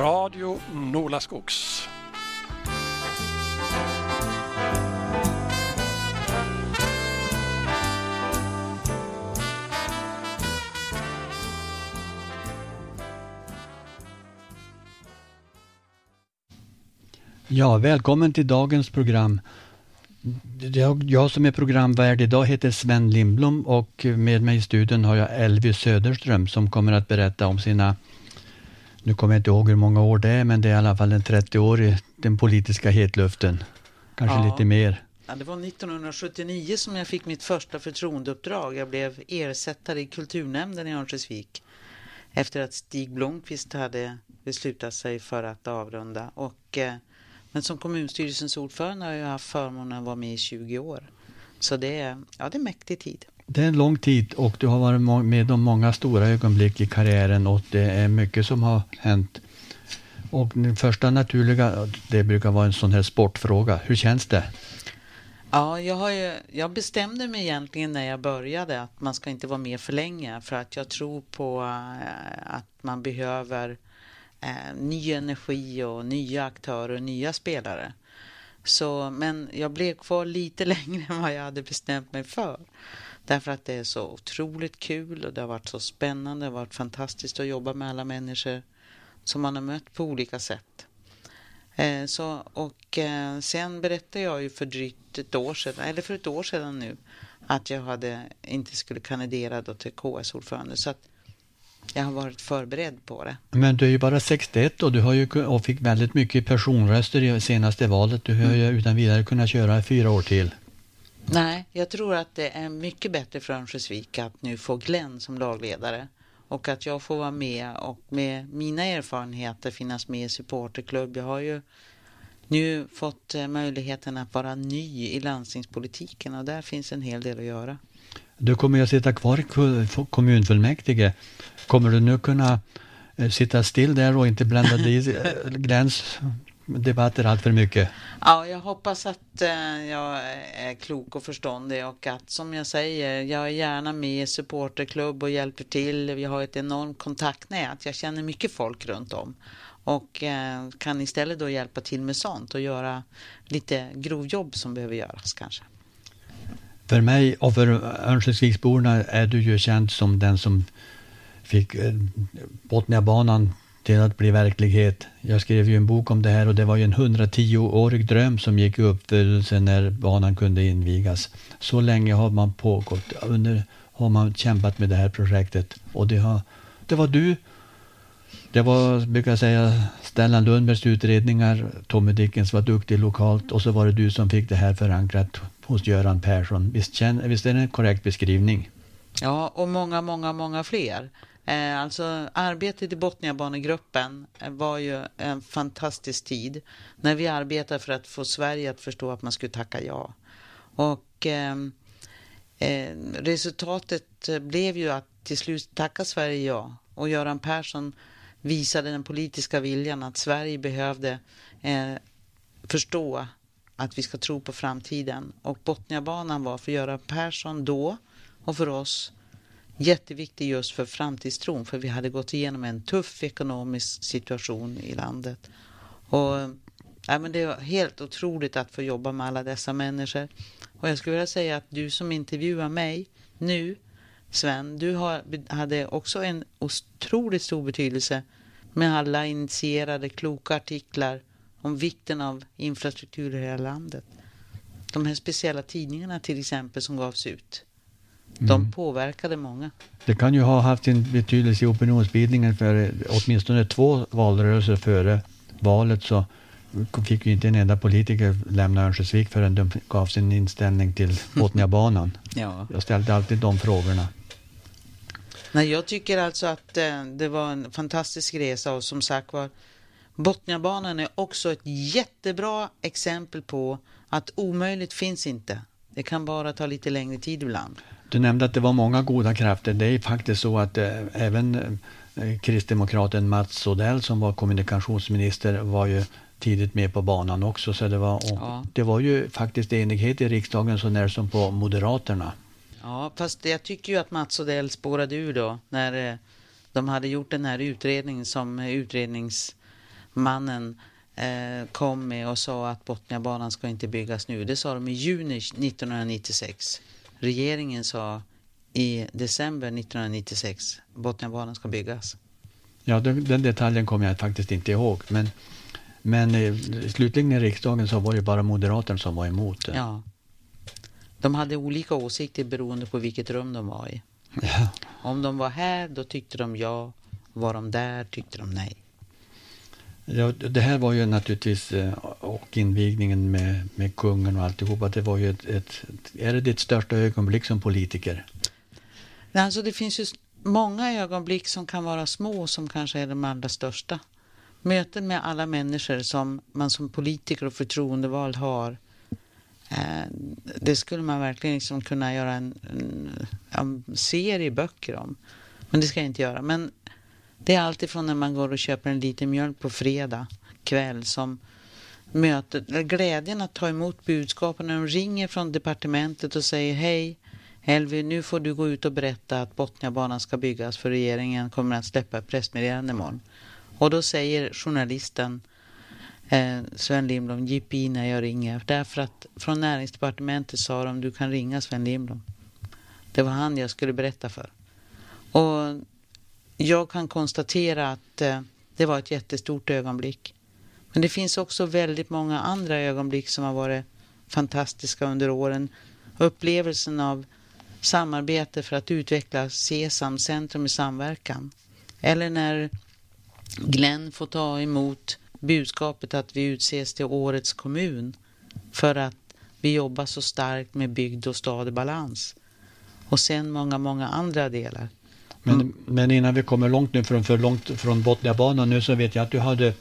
Radio Nolaskogs. Ja, välkommen till dagens program. Jag som är programvärd idag heter Sven Lindblom och med mig i studion har jag Elvy Söderström som kommer att berätta om sina, nu kommer jag inte ihåg hur många år det är, men det är i alla fall en 30 år i den politiska hetluften. Kanske ja. lite mer. Ja, det var 1979 som jag fick mitt första förtroendeuppdrag. Jag blev ersättare i kulturnämnden i Örnsköldsvik efter att Stig Blomqvist hade beslutat sig för att avrunda. Och eh, men som kommunstyrelsens ordförande har jag haft förmånen att vara med i 20 år. Så det är, ja, det är mäktig tid. Det är en lång tid och du har varit med om många stora ögonblick i karriären och det är mycket som har hänt. Och den första naturliga, det brukar vara en sån här sportfråga. Hur känns det? Ja, jag, har ju, jag bestämde mig egentligen när jag började att man ska inte vara med för länge för att jag tror på eh, att man behöver eh, ny energi och nya aktörer och nya spelare. Så, men jag blev kvar lite längre än vad jag hade bestämt mig för. Därför att det är så otroligt kul och det har varit så spännande. Det har varit fantastiskt att jobba med alla människor som man har mött på olika sätt. Eh, så, och eh, sen berättade jag ju för drygt ett år sedan, eller för ett år sedan nu, att jag hade, inte skulle kandidera då till KS-ordförande. Så att jag har varit förberedd på det. Men du är ju bara 61 och du har ju och fick väldigt mycket personröster i senaste valet. Du har mm. ju utan vidare kunnat köra fyra år till. Nej, jag tror att det är mycket bättre för Örnsköldsvik att nu få Glenn som lagledare och att jag får vara med och med mina erfarenheter finnas med i supporterklubb. Jag har ju nu fått eh, möjligheten att vara ny i landstingspolitiken och där finns en hel del att göra. Du kommer ju att sitta kvar i kommunfullmäktige. Kommer du nu kunna eh, sitta still där och inte blanda dig eh, Gläns debatter allt för mycket? Ja, jag hoppas att eh, jag är klok och förståndig och att som jag säger, jag är gärna med i supporterklubb och hjälper till. Vi har ett enormt kontaktnät. Jag känner mycket folk runt om och kan istället då hjälpa till med sånt och göra lite grovjobb som behöver göras kanske. För mig och för Örnsköldsviksborna är du ju känd som den som fick eh, Botniabanan till att bli verklighet. Jag skrev ju en bok om det här och det var ju en 110-årig dröm som gick i uppfyllelse när banan kunde invigas. Så länge har man pågått, under har man kämpat med det här projektet och det, har, det var du det var, brukar jag säga, Stellan Lundbergs utredningar. Tommy Dickens var duktig lokalt och så var det du som fick det här förankrat hos Göran Persson. Visst, känner, visst är det en korrekt beskrivning? Ja, och många, många, många fler. Eh, alltså arbetet i Botniabanegruppen eh, var ju en fantastisk tid när vi arbetade för att få Sverige att förstå att man skulle tacka ja. Och eh, eh, resultatet eh, blev ju att till slut tacka Sverige ja. Och Göran Persson visade den politiska viljan att Sverige behövde eh, förstå att vi ska tro på framtiden. Och Botniabanan var för Göran Persson då och för oss jätteviktig just för framtidstron. För vi hade gått igenom en tuff ekonomisk situation i landet. Och ja, men Det är helt otroligt att få jobba med alla dessa människor. Och jag skulle vilja säga att du som intervjuar mig nu Sven, du har, hade också en otroligt stor betydelse med alla initierade kloka artiklar om vikten av infrastruktur i hela landet. De här speciella tidningarna till exempel som gavs ut. De mm. påverkade många. Det kan ju ha haft en betydelse i opinionsbildningen för åtminstone två valrörelser före valet så fick ju inte en enda politiker lämna Örnsköldsvik förrän de gav sin inställning till Botniabanan. ja. Jag ställde alltid de frågorna. Nej, jag tycker alltså att eh, det var en fantastisk resa och som sagt var Botniabanan är också ett jättebra exempel på att omöjligt finns inte. Det kan bara ta lite längre tid ibland. Du nämnde att det var många goda krafter. Det är faktiskt så att eh, även eh, kristdemokraten Mats Odell som var kommunikationsminister var ju tidigt med på banan också. Så det var, ja. det var ju faktiskt enighet i riksdagen så när som på Moderaterna. Ja, fast jag tycker ju att Mats Odell spårade ur då när eh, de hade gjort den här utredningen som utrednings mannen eh, kom med och sa att Botniabanan ska inte byggas nu. Det sa de i juni 1996. Regeringen sa i december 1996 Botniabanan ska byggas. Ja, den, den detaljen kommer jag faktiskt inte ihåg. Men, men eh, slutligen i riksdagen så var det bara Moderaterna som var emot det. Ja. De hade olika åsikter beroende på vilket rum de var i. Ja. Om de var här, då tyckte de ja. Var de där, tyckte de nej. Ja, det här var ju naturligtvis, eh, och invigningen med, med kungen och alltihopa, det var ju ett, ett, är det ditt största ögonblick som politiker? Alltså det finns ju många ögonblick som kan vara små som kanske är de allra största. Möten med alla människor som man som politiker och förtroendevald har. Eh, det skulle man verkligen liksom kunna göra en, en, en serie böcker om. Men det ska jag inte göra. Men det är alltifrån när man går och köper en liten mjölk på fredag kväll som mötet, glädjen att ta emot budskapen när de ringer från departementet och säger hej Elvi, nu får du gå ut och berätta att Botniabanan ska byggas för regeringen kommer att släppa ett pressmeddelande imorgon. Och då säger journalisten eh, Sven Lindblom, jippi när jag ringer. Därför att från näringsdepartementet sa de, du kan ringa Sven Lindblom. Det var han jag skulle berätta för. Och jag kan konstatera att eh, det var ett jättestort ögonblick. Men det finns också väldigt många andra ögonblick som har varit fantastiska under åren. Upplevelsen av samarbete för att utveckla SESAM, Centrum i samverkan. Eller när Glenn får ta emot budskapet att vi utses till årets kommun för att vi jobbar så starkt med bygd och stad i balans. Och sen många, många andra delar. Men, men innan vi kommer långt nu från, för långt från Botniabanan nu så vet jag att du hade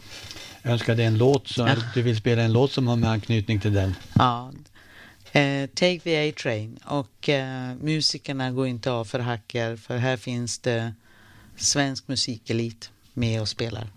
önskat dig en låt, så Ja. du vill spela en låt som har med anknytning till den. Ja. Eh, Take the A-Train och eh, musikerna går inte av för hacker för här finns det svensk musikelit med och spelar.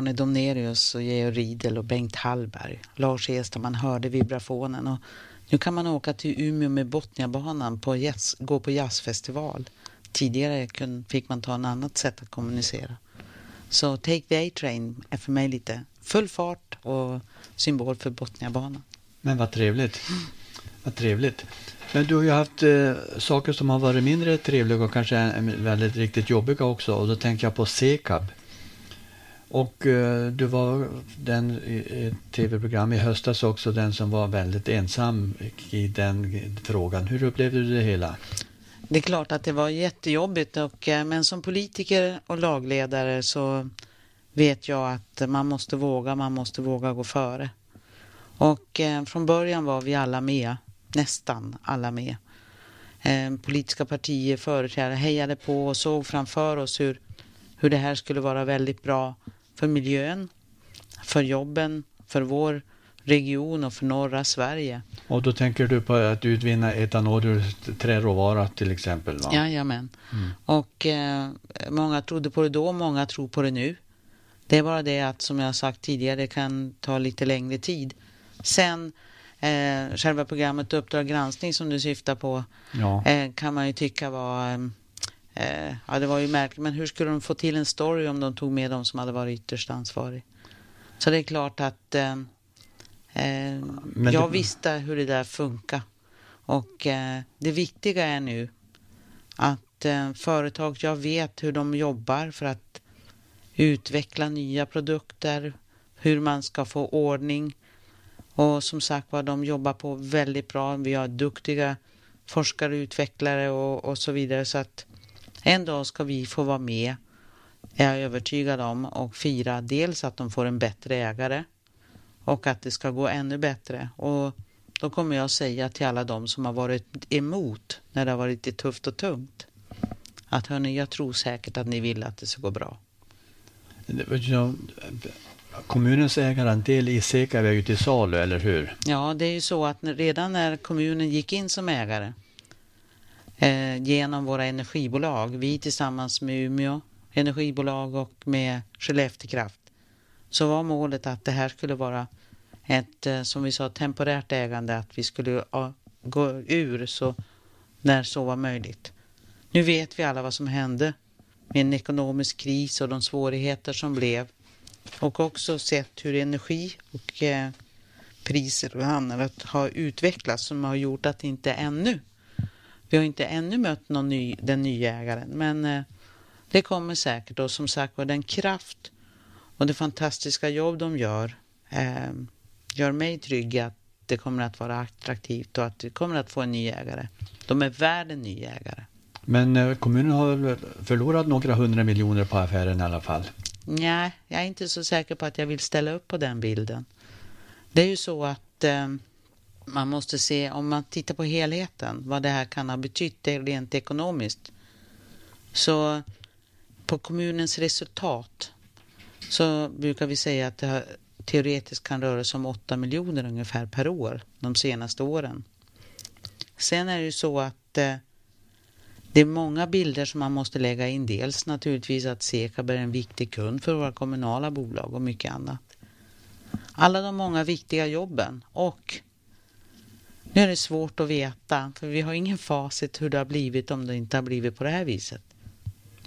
Arne Domnerius och Georg Riedel och Bengt Hallberg. Lars Estad, man hörde vibrafonen. Och nu kan man åka till Umeå med Botniabanan på jazz, gå på jazzfestival. Tidigare fick man ta en annat sätt att kommunicera. Så Take the A-Train är för mig lite full fart och symbol för Botniabanan. Men vad trevligt. Vad trevligt. Men du har ju haft eh, saker som har varit mindre trevliga och kanske väldigt riktigt jobbiga också. Och då tänker jag på Sekab. Och eh, du var den i ett tv-program i höstas också, den som var väldigt ensam i den frågan. Hur upplevde du det hela? Det är klart att det var jättejobbigt, och, eh, men som politiker och lagledare så vet jag att man måste våga, man måste våga gå före. Och eh, från början var vi alla med, nästan alla med. Eh, politiska partier, företrädare hejade på och såg framför oss hur, hur det här skulle vara väldigt bra för miljön, för jobben, för vår region och för norra Sverige. Och då tänker du på att utvinna etanol ur träråvara till exempel? Va? Jajamän. Mm. Och eh, många trodde på det då, många tror på det nu. Det är bara det att som jag sagt tidigare, det kan ta lite längre tid. Sen eh, själva programmet Uppdrag granskning som du syftar på ja. eh, kan man ju tycka var eh, ja, det var ju märkligt, men hur skulle de få till en story om de tog med de som hade varit ytterst ansvarig? Så det är klart att eh, eh, jag det... visste hur det där funkar. Och eh, det viktiga är nu att eh, företag, jag vet hur de jobbar för att utveckla nya produkter, hur man ska få ordning. Och som sagt var, de jobbar på väldigt bra. Vi har duktiga forskare, utvecklare och, och så vidare. Så att en dag ska vi få vara med, är jag övertygad om, och fira dels att de får en bättre ägare och att det ska gå ännu bättre. Och då kommer jag säga till alla de som har varit emot när det har varit lite tufft och tungt att hörni, jag tror säkert att ni vill att det ska gå bra. Kommunens ägarandel i Sekab är ju till salu, eller hur? Ja, det är ju så att redan när kommunen gick in som ägare eh, genom våra energibolag, vi tillsammans med Umeå energibolag och med Skellefteå Kraft, så var målet att det här skulle vara ett, eh, som vi sa, temporärt ägande, att vi skulle gå ur så, när så var möjligt. Nu vet vi alla vad som hände med en ekonomisk kris och de svårigheter som blev. Och också sett hur energi och eh, priser och annat har utvecklats som har gjort att inte ännu, vi har inte ännu mött någon ny, den nya ägaren men eh, det kommer säkert och som sagt var den kraft och det fantastiska jobb de gör eh, gör mig trygg att det kommer att vara attraktivt och att vi kommer att få en ny ägare. De är värd en ny ägare. Men eh, kommunen har förlorat några hundra miljoner på affären i alla fall? Nej, jag är inte så säker på att jag vill ställa upp på den bilden. Det är ju så att eh, man måste se, om man tittar på helheten, vad det här kan ha betytt rent ekonomiskt. Så på kommunens resultat så brukar vi säga att det teoretiskt kan röra sig om 8 miljoner ungefär per år de senaste åren. Sen är det ju så att eh, det är många bilder som man måste lägga in. Dels naturligtvis att Sekab är en viktig kund för våra kommunala bolag och mycket annat. Alla de många viktiga jobben och nu är det svårt att veta för vi har ingen facit hur det har blivit om det inte har blivit på det här viset.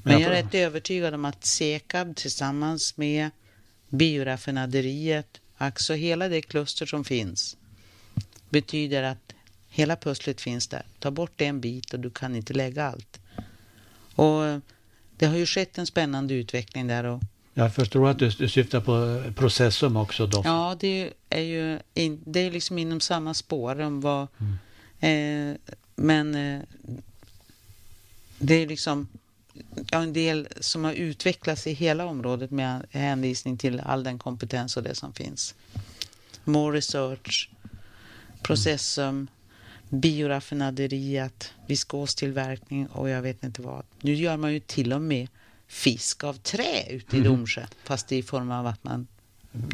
Men jag är rätt övertygad om att Sekab tillsammans med bioraffinaderiet, alltså hela det kluster som finns, betyder att hela pusslet finns där. Ta bort en bit och du kan inte lägga allt. Och det har ju skett en spännande utveckling där. Och jag förstår att du, du syftar på Processum också då. Ja, det är ju in, det är liksom inom samma spår. Om vad, mm. eh, men eh, det är liksom en del som har utvecklats i hela området med hänvisning till all den kompetens och det som finns. More research, Processum, bioraffinaderiet, viskostillverkning och jag vet inte vad. Nu gör man ju till och med fisk av trä ute i mm. Domsjö, fast i form av att man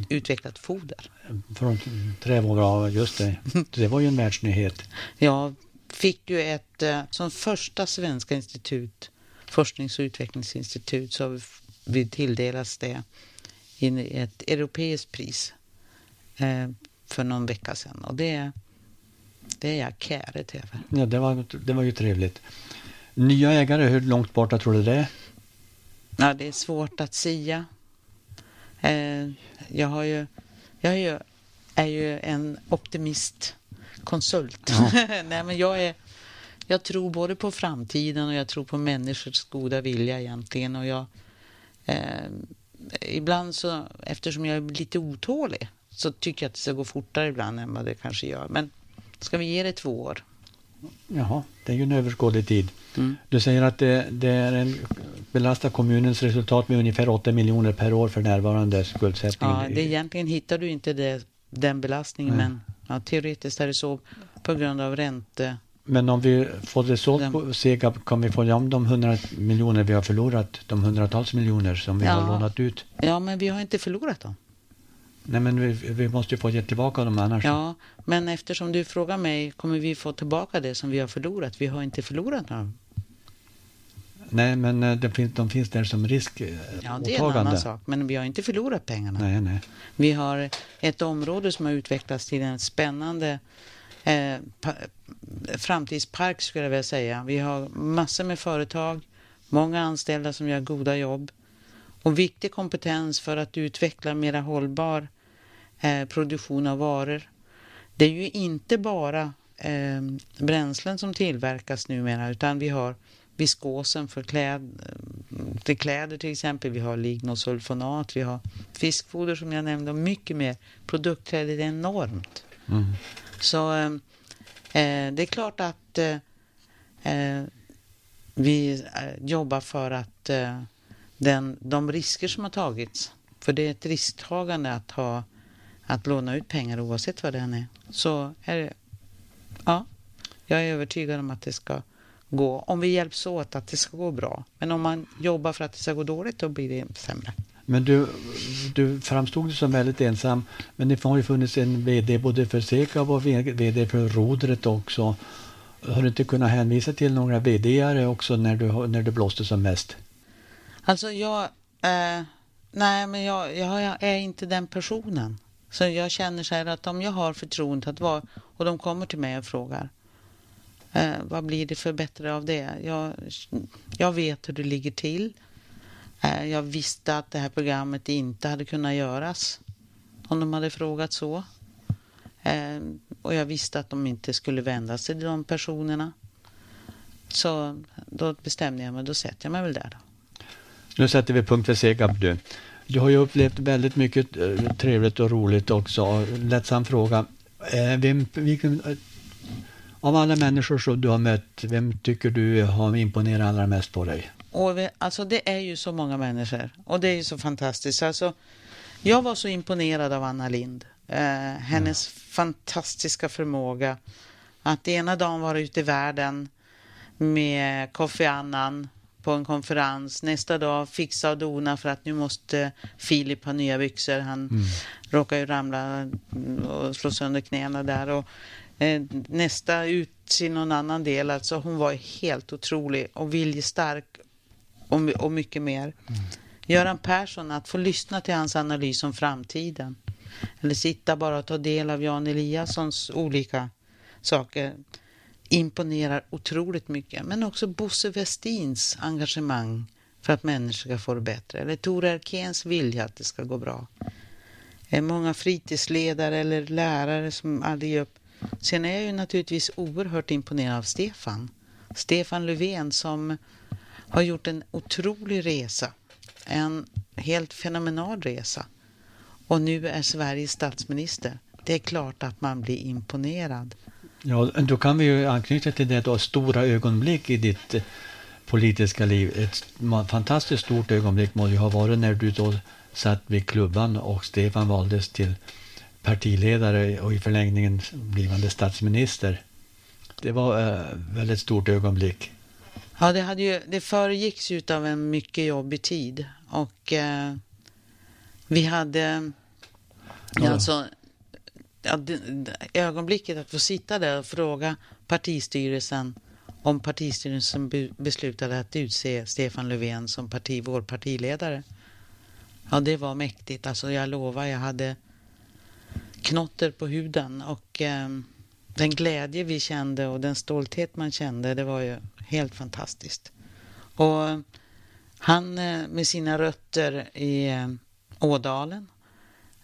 utvecklat foder. Från trävågor, just det. Det var ju en världsnyhet. Jag fick ju ett, eh, som första svenska institut forsknings och utvecklingsinstitut så har vi tilldelas det i ett europeiskt pris eh, för någon vecka sedan. Och det, det är jag käret över. Ja, det var, det var ju trevligt. Nya ägare, hur långt borta tror du det är? Ja, det är svårt att sia. Eh, jag, har ju, jag är ju, är ju en optimistkonsult. Ja. Nej, men jag, är, jag tror både på framtiden och jag tror på människors goda vilja egentligen. Och jag, eh, ibland så, eftersom jag är lite otålig, så tycker jag att det ska gå fortare ibland än vad det kanske gör. Men ska vi ge det två år? Jaha, det är ju en överskådlig tid. Mm. Du säger att det, det är en, belastar kommunens resultat med ungefär 8 miljoner per år för närvarande skuldsättning. Ja, det, egentligen hittar du inte det, den belastningen, Nej. men ja, teoretiskt är det så på grund av ränte. Men om vi får det sålt på Segab, kan vi få om de 100 miljoner vi har förlorat, de hundratals miljoner som vi ja. har lånat ut? Ja, men vi har inte förlorat dem. Nej, men vi, vi måste ju få ge tillbaka dem annars. Ja, men eftersom du frågar mig, kommer vi få tillbaka det som vi har förlorat? Vi har inte förlorat dem. Nej, men eh, det finns, de finns där som risk. Eh, ja, det är en annan sak. Men vi har inte förlorat pengarna. Nej, nej. Vi har ett område som har utvecklats till en spännande eh, framtidspark skulle jag vilja säga. Vi har massor med företag, många anställda som gör goda jobb och viktig kompetens för att utveckla mera hållbar eh, produktion av varor. Det är ju inte bara eh, bränslen som tillverkas numera utan vi har viskosen för kläd, till kläder till exempel. Vi har lignosulfonat, vi har fiskfoder som jag nämnde och mycket mer. Produktträdet är enormt. Mm. Så eh, eh, det är klart att eh, eh vi eh, jobbar för att eh, den, de risker som har tagits, för det är ett risktagande att, ha, att låna ut pengar oavsett vad det än är, så är det, ja, jag är övertygad om att det ska gå, om vi hjälps åt att det ska gå bra. Men om man jobbar för att det ska gå dåligt, då blir det sämre. Men du, du framstod som väldigt ensam. Men det har ju funnits en VD både för Sekab och VD för Rodret också. Har du inte kunnat hänvisa till några VD-are också när du, när du blåste som mest? Alltså jag, eh, nej men jag, jag, är inte den personen. Så jag känner så här att om jag har förtroende att vara och de kommer till mig och frågar eh, vad blir det för bättre av det? Jag, jag vet hur det ligger till. Eh, jag visste att det här programmet inte hade kunnat göras om de hade frågat så. Eh, och jag visste att de inte skulle vända sig till de personerna. Så då bestämde jag mig, då sätter jag mig väl där då. Nu sätter vi punkt för Segab du. Du har ju upplevt väldigt mycket eh, trevligt och roligt också. Lättsam fråga. Eh, vem, vilken, eh, av alla människor som du har mött, vem tycker du har imponerat allra mest på dig? Och vi, alltså det är ju så många människor och det är ju så fantastiskt. Alltså, jag var så imponerad av Anna Lind. Eh, hennes ja. fantastiska förmåga att ena dagen vara ute i världen med Kofi Annan på en konferens. Nästa dag fixa och dona för att nu måste Filip ha nya byxor. Han mm. råkar ju ramla och slå sönder knäna där. Och, eh, nästa ut till någon annan del. Alltså hon var helt otrolig och viljestark och, och mycket mer. Mm. Göran Persson, att få lyssna till hans analys om framtiden. Eller sitta bara och ta del av Jan Eliassons olika saker imponerar otroligt mycket. Men också Bosse Westins engagemang för att människor ska få det bättre. Eller Tore Erkéns vilja att det ska gå bra. Många fritidsledare eller lärare som aldrig ger upp. Sen är jag ju naturligtvis oerhört imponerad av Stefan. Stefan Löfven som har gjort en otrolig resa. En helt fenomenal resa. Och nu är Sveriges statsminister. Det är klart att man blir imponerad. Ja, då kan vi ju anknyta till det då, stora ögonblick i ditt eh, politiska liv. Ett fantastiskt stort ögonblick måste ju ha varit när du då satt vid klubban och Stefan valdes till partiledare och i förlängningen blivande statsminister. Det var äh, väldigt stort ögonblick. Ja, det, hade ju, det föregicks ju av en mycket jobbig tid och eh, vi hade ja. alltså ögonblicket att få sitta där och fråga partistyrelsen om partistyrelsen beslutade att utse Stefan Löfven som parti, vår partiledare. Ja, det var mäktigt. Alltså jag lovar, jag hade knotter på huden och eh, den glädje vi kände och den stolthet man kände, det var ju helt fantastiskt. Och han eh, med sina rötter i eh, Ådalen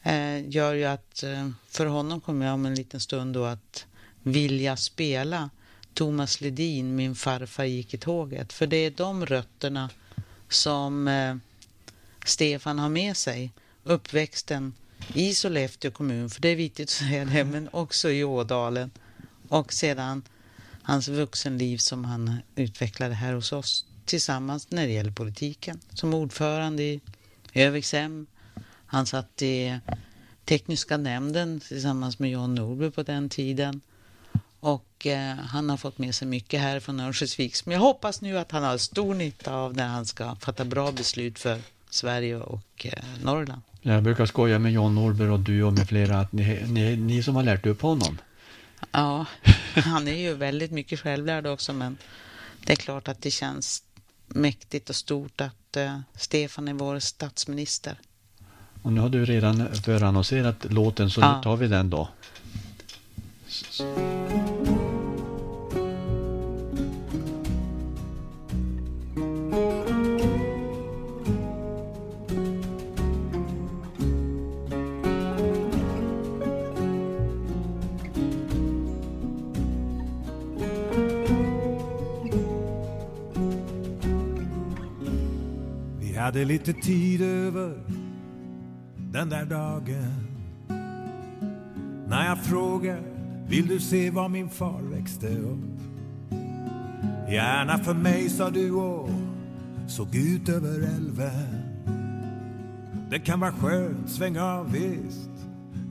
Eh, gör ju att eh, för honom kommer jag om en liten stund då att vilja spela Thomas Ledin, Min farfar gick i tåget. För det är de rötterna som eh, Stefan har med sig. Uppväxten i Sollefteå kommun, för det är viktigt att säga det, men också i Ådalen. Och sedan hans vuxenliv som han utvecklade här hos oss tillsammans när det gäller politiken. Som ordförande i Övikshem. Han satt i tekniska nämnden tillsammans med John Norby på den tiden. Och eh, han har fått med sig mycket här från Örnsköldsvik som jag hoppas nu att han har stor nytta av när han ska fatta bra beslut för Sverige och eh, Norrland. Jag brukar skoja med John Norby och du och med flera att ni, ni, ni som har lärt upp honom. Ja, han är ju väldigt mycket självlärd också men det är klart att det känns mäktigt och stort att uh, Stefan är vår statsminister. Och nu har du redan förannonserat låten så ja. nu tar vi den då. hade lite tid över den där dagen när jag frågade vill du se var min far växte upp? Gärna för mig, sa du och såg ut över älven. Det kan vara skönt, sväng av visst,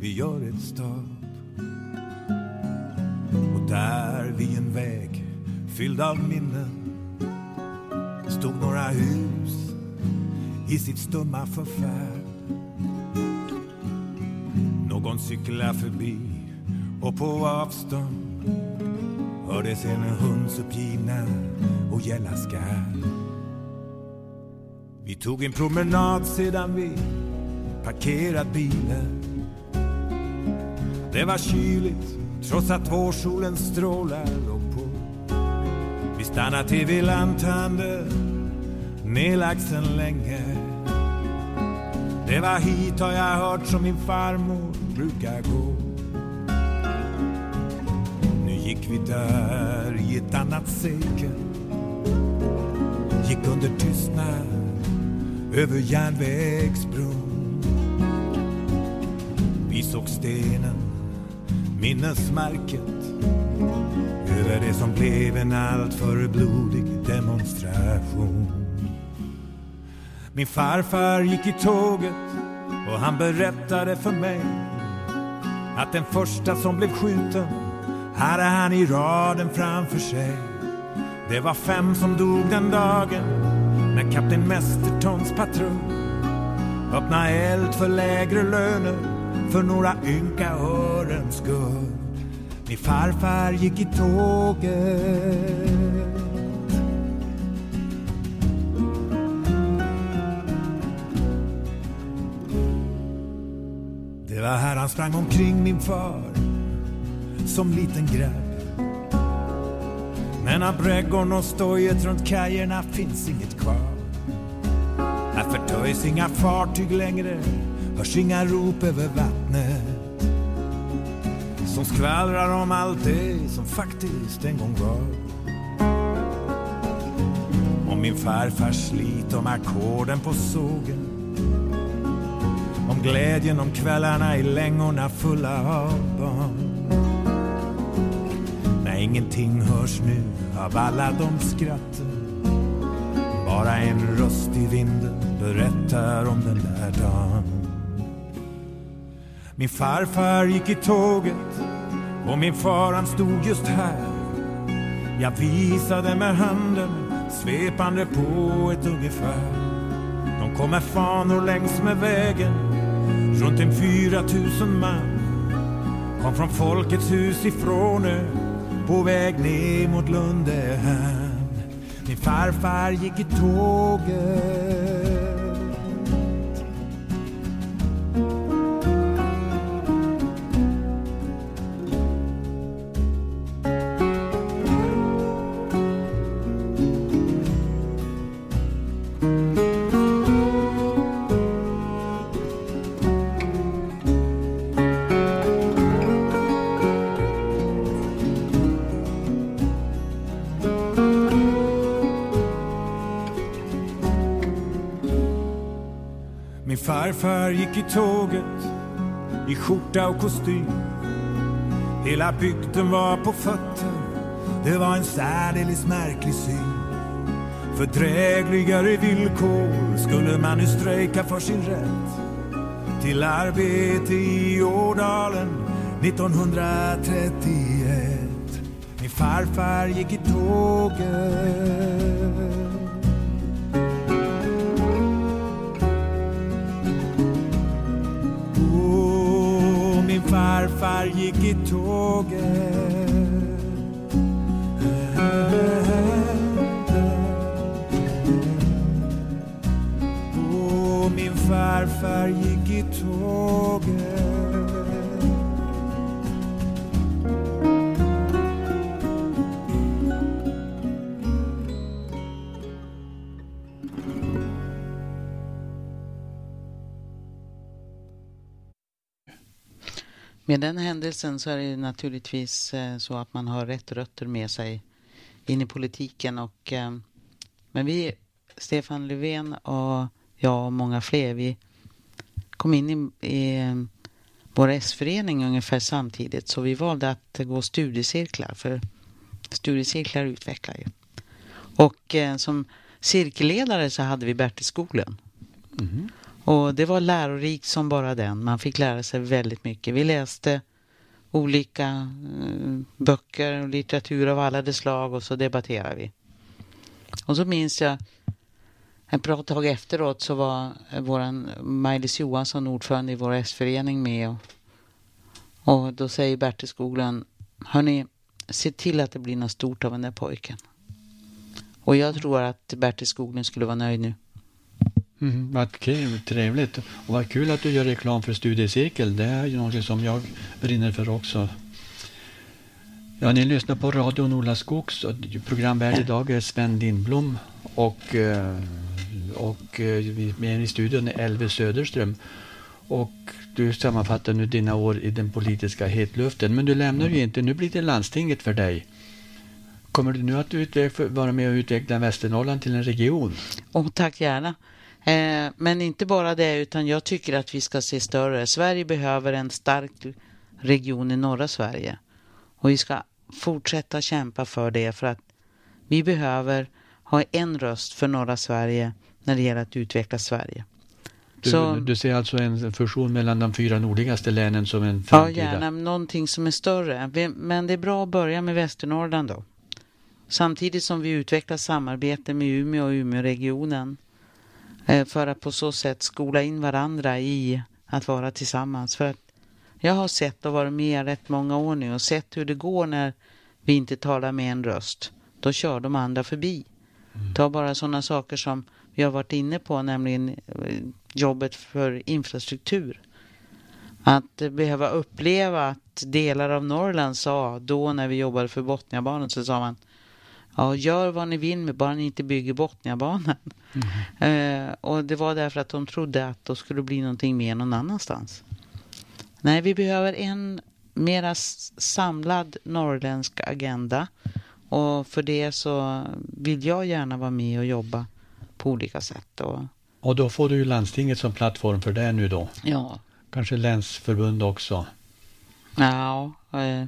vi gör ett stopp. Och där vid en väg fylld av minnen stod några hus i sitt stumma förfär någon cyklar förbi och på avstånd hördes en hunds uppgivna och gälla skall. Vi tog en promenad sedan vi parkerat bilen. Det var kyligt trots att vårsolens strålar låg på. Vi stannade till vid lanthandeln nedlagd sen länge. Det var hit har jag hört som min farmor brukar gå. Nu gick vi där i ett annat sekel. Gick under tystnad över järnvägsbron. Vi såg stenen, minnesmärket över det som blev en alltför blodig demonstration. Min farfar gick i tåget och han berättade för mig att den första som blev skjuten hade han i raden framför sig. Det var fem som dog den dagen när kapten Mestertons patrull öppna eld för lägre löner för några ynka örens skull. Min farfar gick i tåget var här han sprang omkring min far som liten grabb. Men av brädgården och stojet runt kajerna finns inget kvar. Här förtöjs inga fartyg längre, hörs inga rop över vattnet. Som skvallrar om allt det som faktiskt en gång var. Och min farfars slit, om ackorden på sågen glädjen om kvällarna i längorna fulla av barn. När ingenting hörs nu av alla de skratten. Bara en röst i vinden berättar om den där dagen. Min farfar gick i tåget och min far han stod just här. Jag visade med handen svepande på ett ungefär. De kom med fanor längs med vägen Runt en fyra tusen man kom från Folkets hus ifrån ö på väg ner mot Lundehamn. Min farfar gick i tåget. Gick i tåget i skjorta och kostym. Hela bygden var på fötter, det var en särdeles märklig syn. För drägligare villkor skulle man nu strejka för sin rätt till arbete i Ådalen 1931. Min farfar gick i tåget den händelsen så är det naturligtvis eh, så att man har rätt rötter med sig in i politiken. Och, eh, men vi, Stefan Löfven och jag och många fler, vi kom in i, i eh, vår S-förening ungefär samtidigt. Så vi valde att gå studiecirklar, för studiecirklar utvecklar ju. Och som cirkelledare så hade vi Bertil Skoglund. Mm. Mm-hmm. Och det var lärorikt som bara den. Man fick lära sig väldigt mycket. Vi läste olika eh, böcker och litteratur av alla de slag och så debatterade vi. Och så minns jag ett bra tag efteråt så var våran Maj-Lis Johansson, ordförande i vår S-förening med och, och då säger Bertil Skoglund, hörni, se till att det blir något stort av den där pojken. Och jag tror att Bertil Skoglund skulle vara nöjd nu. Mm, vad trevligt. Och vad kul att du gör reklam för studiecirkel. Det är ju något som jag brinner för också. Ja, ni lyssnar på Radio Norla Skogs och programvärd idag är Sven Lindblom och, eh, och eh, med i studion är Elve Söderström. Och du sammanfattar nu dina år i den politiska hetluften. Men du lämnar ju inte. Nu blir det landstinget för dig. Kommer du nu att vara med och utveckla Västernorrland till en region? Oh, tack gärna. Eh, men inte bara det, utan jag tycker att vi ska se större. Sverige behöver en stark region i norra Sverige. Och vi ska fortsätta kämpa för det, för att vi behöver ha en röst för norra Sverige när det gäller att utveckla Sverige. Du, så, du ser alltså en fusion mellan de fyra nordligaste länen som en framtida... Ja, gärna någonting som är större. Men det är bra att börja med Västernorrland då. Samtidigt som vi utvecklar samarbete med Umeå och Umeåregionen för att på så sätt skola in varandra i att vara tillsammans. För att jag har sett och varit med rätt många år nu och sett hur det går när vi inte talar med en röst. Då kör de andra förbi. Mm. Ta bara sådana saker som vi har varit inne på, nämligen eh, jobbet för infrastruktur. Att behöva uppleva att delar av Norrland sa, då när vi jobbade för Botniabanan, så sa man Ja, gör vad ni vill med bara ni inte bygger Botniabanan. Mm. Eh, och det var därför att de trodde att det skulle bli någonting mer någon annanstans. Nej, vi behöver en mera samlad norrländsk agenda. Och för det så vill jag gärna vara med och jobba på olika sätt. Och, och då får du ju landstinget som plattform för det nu då? Ja. Kanske länsförbund också? Ja, eh,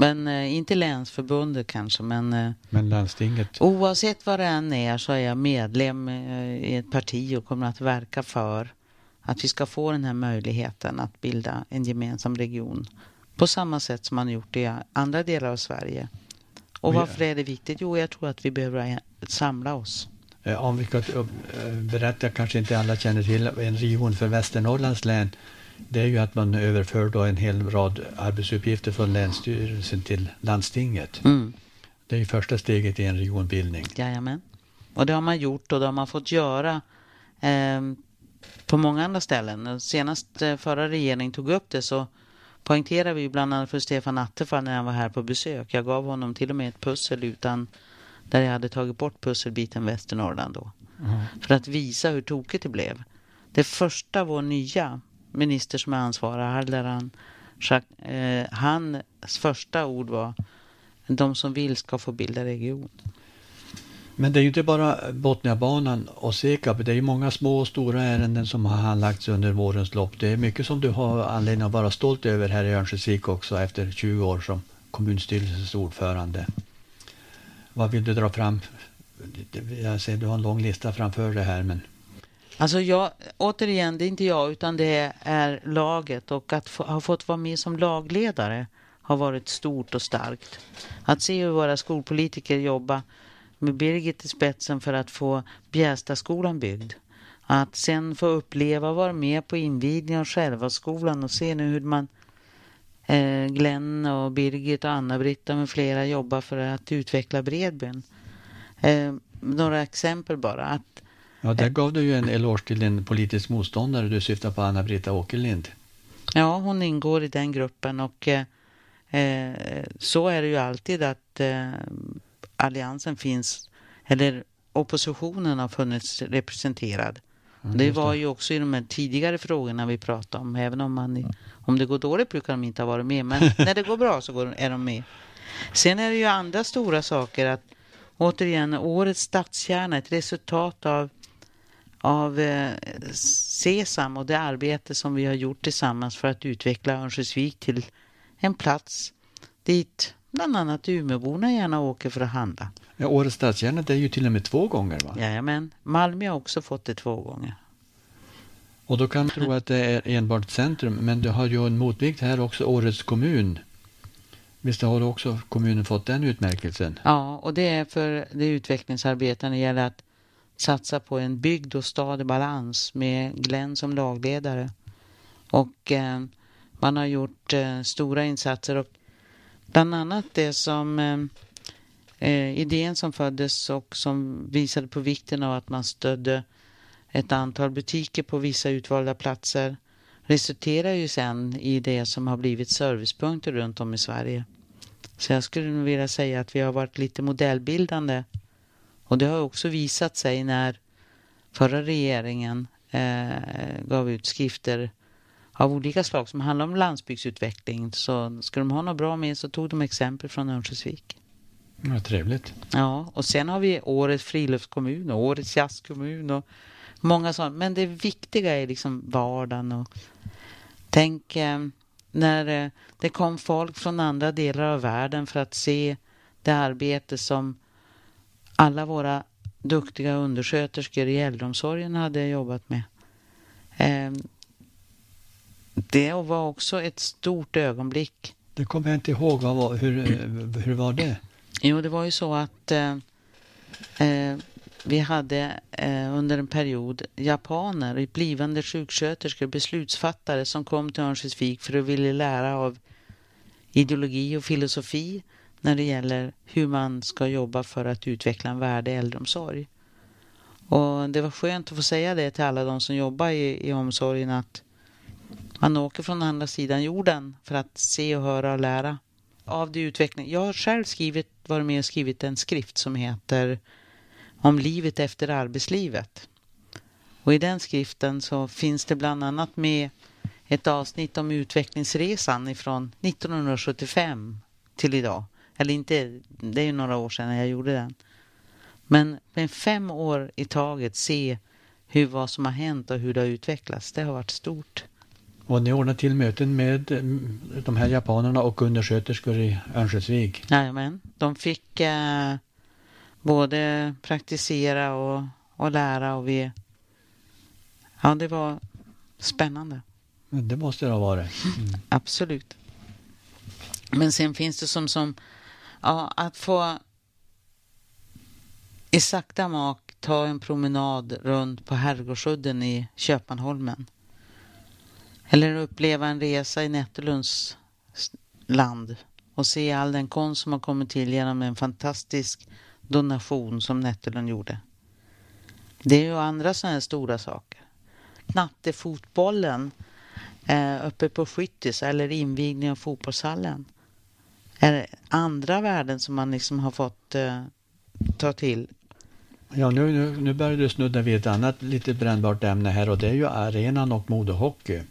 men eh, inte länsförbundet kanske, men... Eh, men landstinget? Oavsett vad det än är så är jag medlem eh, i ett parti och kommer att verka för att vi ska få den här möjligheten att bilda en gemensam region på samma sätt som man gjort i andra delar av Sverige. Och varför är det viktigt? Jo, jag tror att vi behöver samla oss. Om vi ska berätta, kanske inte alla känner till, en region för Västernorrlands län det är ju att man överför då en hel rad arbetsuppgifter från Länsstyrelsen till landstinget. Mm. Det är ju första steget i en regionbildning. Jajamän. Och det har man gjort och det har man fått göra eh, på många andra ställen. Senast eh, förra regeringen tog upp det så poängterade vi bland annat för Stefan Attefall när han var här på besök. Jag gav honom till och med ett pussel utan där jag hade tagit bort pusselbiten Västernorrland då. Mm. För att visa hur tokigt det blev. Det första vår nya minister som är ansvarig, Halderan, eh, hans första ord var de som vill ska få bilda region. Men det är ju inte bara Botniabanan och Sekab. Det är ju många små och stora ärenden som har handlagts under vårens lopp. Det är mycket som du har anledning att vara stolt över här i Örnsköldsvik också efter 20 år som kommunstyrelsens ordförande. Vad vill du dra fram? Jag ser du har en lång lista framför dig här. Men... Alltså jag, återigen, det är inte jag utan det är laget och att få, ha fått vara med som lagledare har varit stort och starkt. Att se hur våra skolpolitiker jobbar med Birgit i spetsen för att få Bjästaskolan byggd. Att sen få uppleva och vara med på invigningen av själva skolan och se nu hur man eh, Glenn och Birgit och Anna-Britta med flera jobbar för att utveckla Bredbyn. Eh, några exempel bara. Att, ja, där gav du ju en eloge till en politisk motståndare. Du syftar på Anna-Britta Åkerlind. Ja, hon ingår i den gruppen och eh, eh så är det ju alltid att eh, alliansen finns, eller oppositionen har funnits representerad. Mm, det var ju också i de här tidigare frågorna vi pratade om, även om, man, om det går dåligt brukar de inte ha varit med, men när det går bra så går, är de med. Sen är det ju andra stora saker att återigen, årets stadskärna, ett resultat av, av eh, SESAM och det arbete som vi har gjort tillsammans för att utveckla Örnsköldsvik till en plats dit bland annat Umeåborna gärna åker för att handla. Ja, Årets stadskärna det är ju till och med två gånger va? Jajamän, Malmö har också fått det två gånger. Och då kan man tro att det är enbart centrum, men du har ju en motvikt här också, Årets kommun. Visst har också kommunen fått den utmärkelsen? Ja, och det är för det utvecklingsarbetet när det gäller att satsa på en bygd och stad i balans med Glenn som lagledare. Och eh, man har gjort eh, stora insatser och Bland annat det som eh, eh, idén som föddes och som visade på vikten av att man stödde ett antal butiker på vissa utvalda platser resulterar ju sen i det som har blivit servicepunkter runt om i Sverige. Så jag skulle nog vilja säga att vi har varit lite modellbildande. Och det har också visat sig när förra regeringen eh, gav ut skrifter av olika slag som handlar om landsbygdsutveckling. Så ska de ha något bra med så tog de exempel från Örnsköldsvik. Ja, trevligt. Ja, och sen har vi årets friluftskommun och årets jazzkommun och många sådana. Men det viktiga är liksom vardagen och tänk eh, när eh, det kom folk från andra delar av världen för att se det arbete som alla våra duktiga undersköterskor i äldreomsorgen hade jobbat med. Eh, det var också ett stort ögonblick. Det kommer jag inte ihåg. Var, hur, hur var det? Jo, det var ju så att eh, eh, vi hade eh, under en period japaner, blivande sjuksköterskor, beslutsfattare som kom till Örnsköldsvik för att vilja lära av ideologi och filosofi när det gäller hur man ska jobba för att utveckla en värdig äldreomsorg. Och det var skönt att få säga det till alla de som jobbar i, i omsorgen att man åker från andra sidan jorden för att se och höra och lära av det utveckling. Jag har själv skrivit, varit med och skrivit en skrift som heter Om livet efter arbetslivet. Och i den skriften så finns det bland annat med ett avsnitt om utvecklingsresan ifrån 1975 till idag. Eller inte, det är ju några år sedan jag gjorde den. Men med fem år i taget se hur vad som har hänt och hur det har utvecklats. Det har varit stort. Och ni ordnade till möten med mm, de här japanerna och undersköterskor i Örnsköldsvik? Jajamän. De fick eh, både praktisera och, och lära och vi... Ja, det var spännande. Det måste det ha varit. Mm. Absolut. Men sen finns det som, som ja, att få i sakta mak ta en promenad runt på Herrgårdsudden i Köpmanholmen. Eller uppleva en resa i Nättelunds land och se all den konst som har kommit till genom en fantastisk donation som Nättelund gjorde. Det är ju andra sådana här stora saker. Knattefotbollen eh, uppe på Skyttis eller invigningen av fotbollshallen. Är andra värden som man liksom har fått eh, ta till. Ja, nu, nu, nu börjar du snudda vid ett annat lite brännbart ämne här och det är ju arenan och modehockey.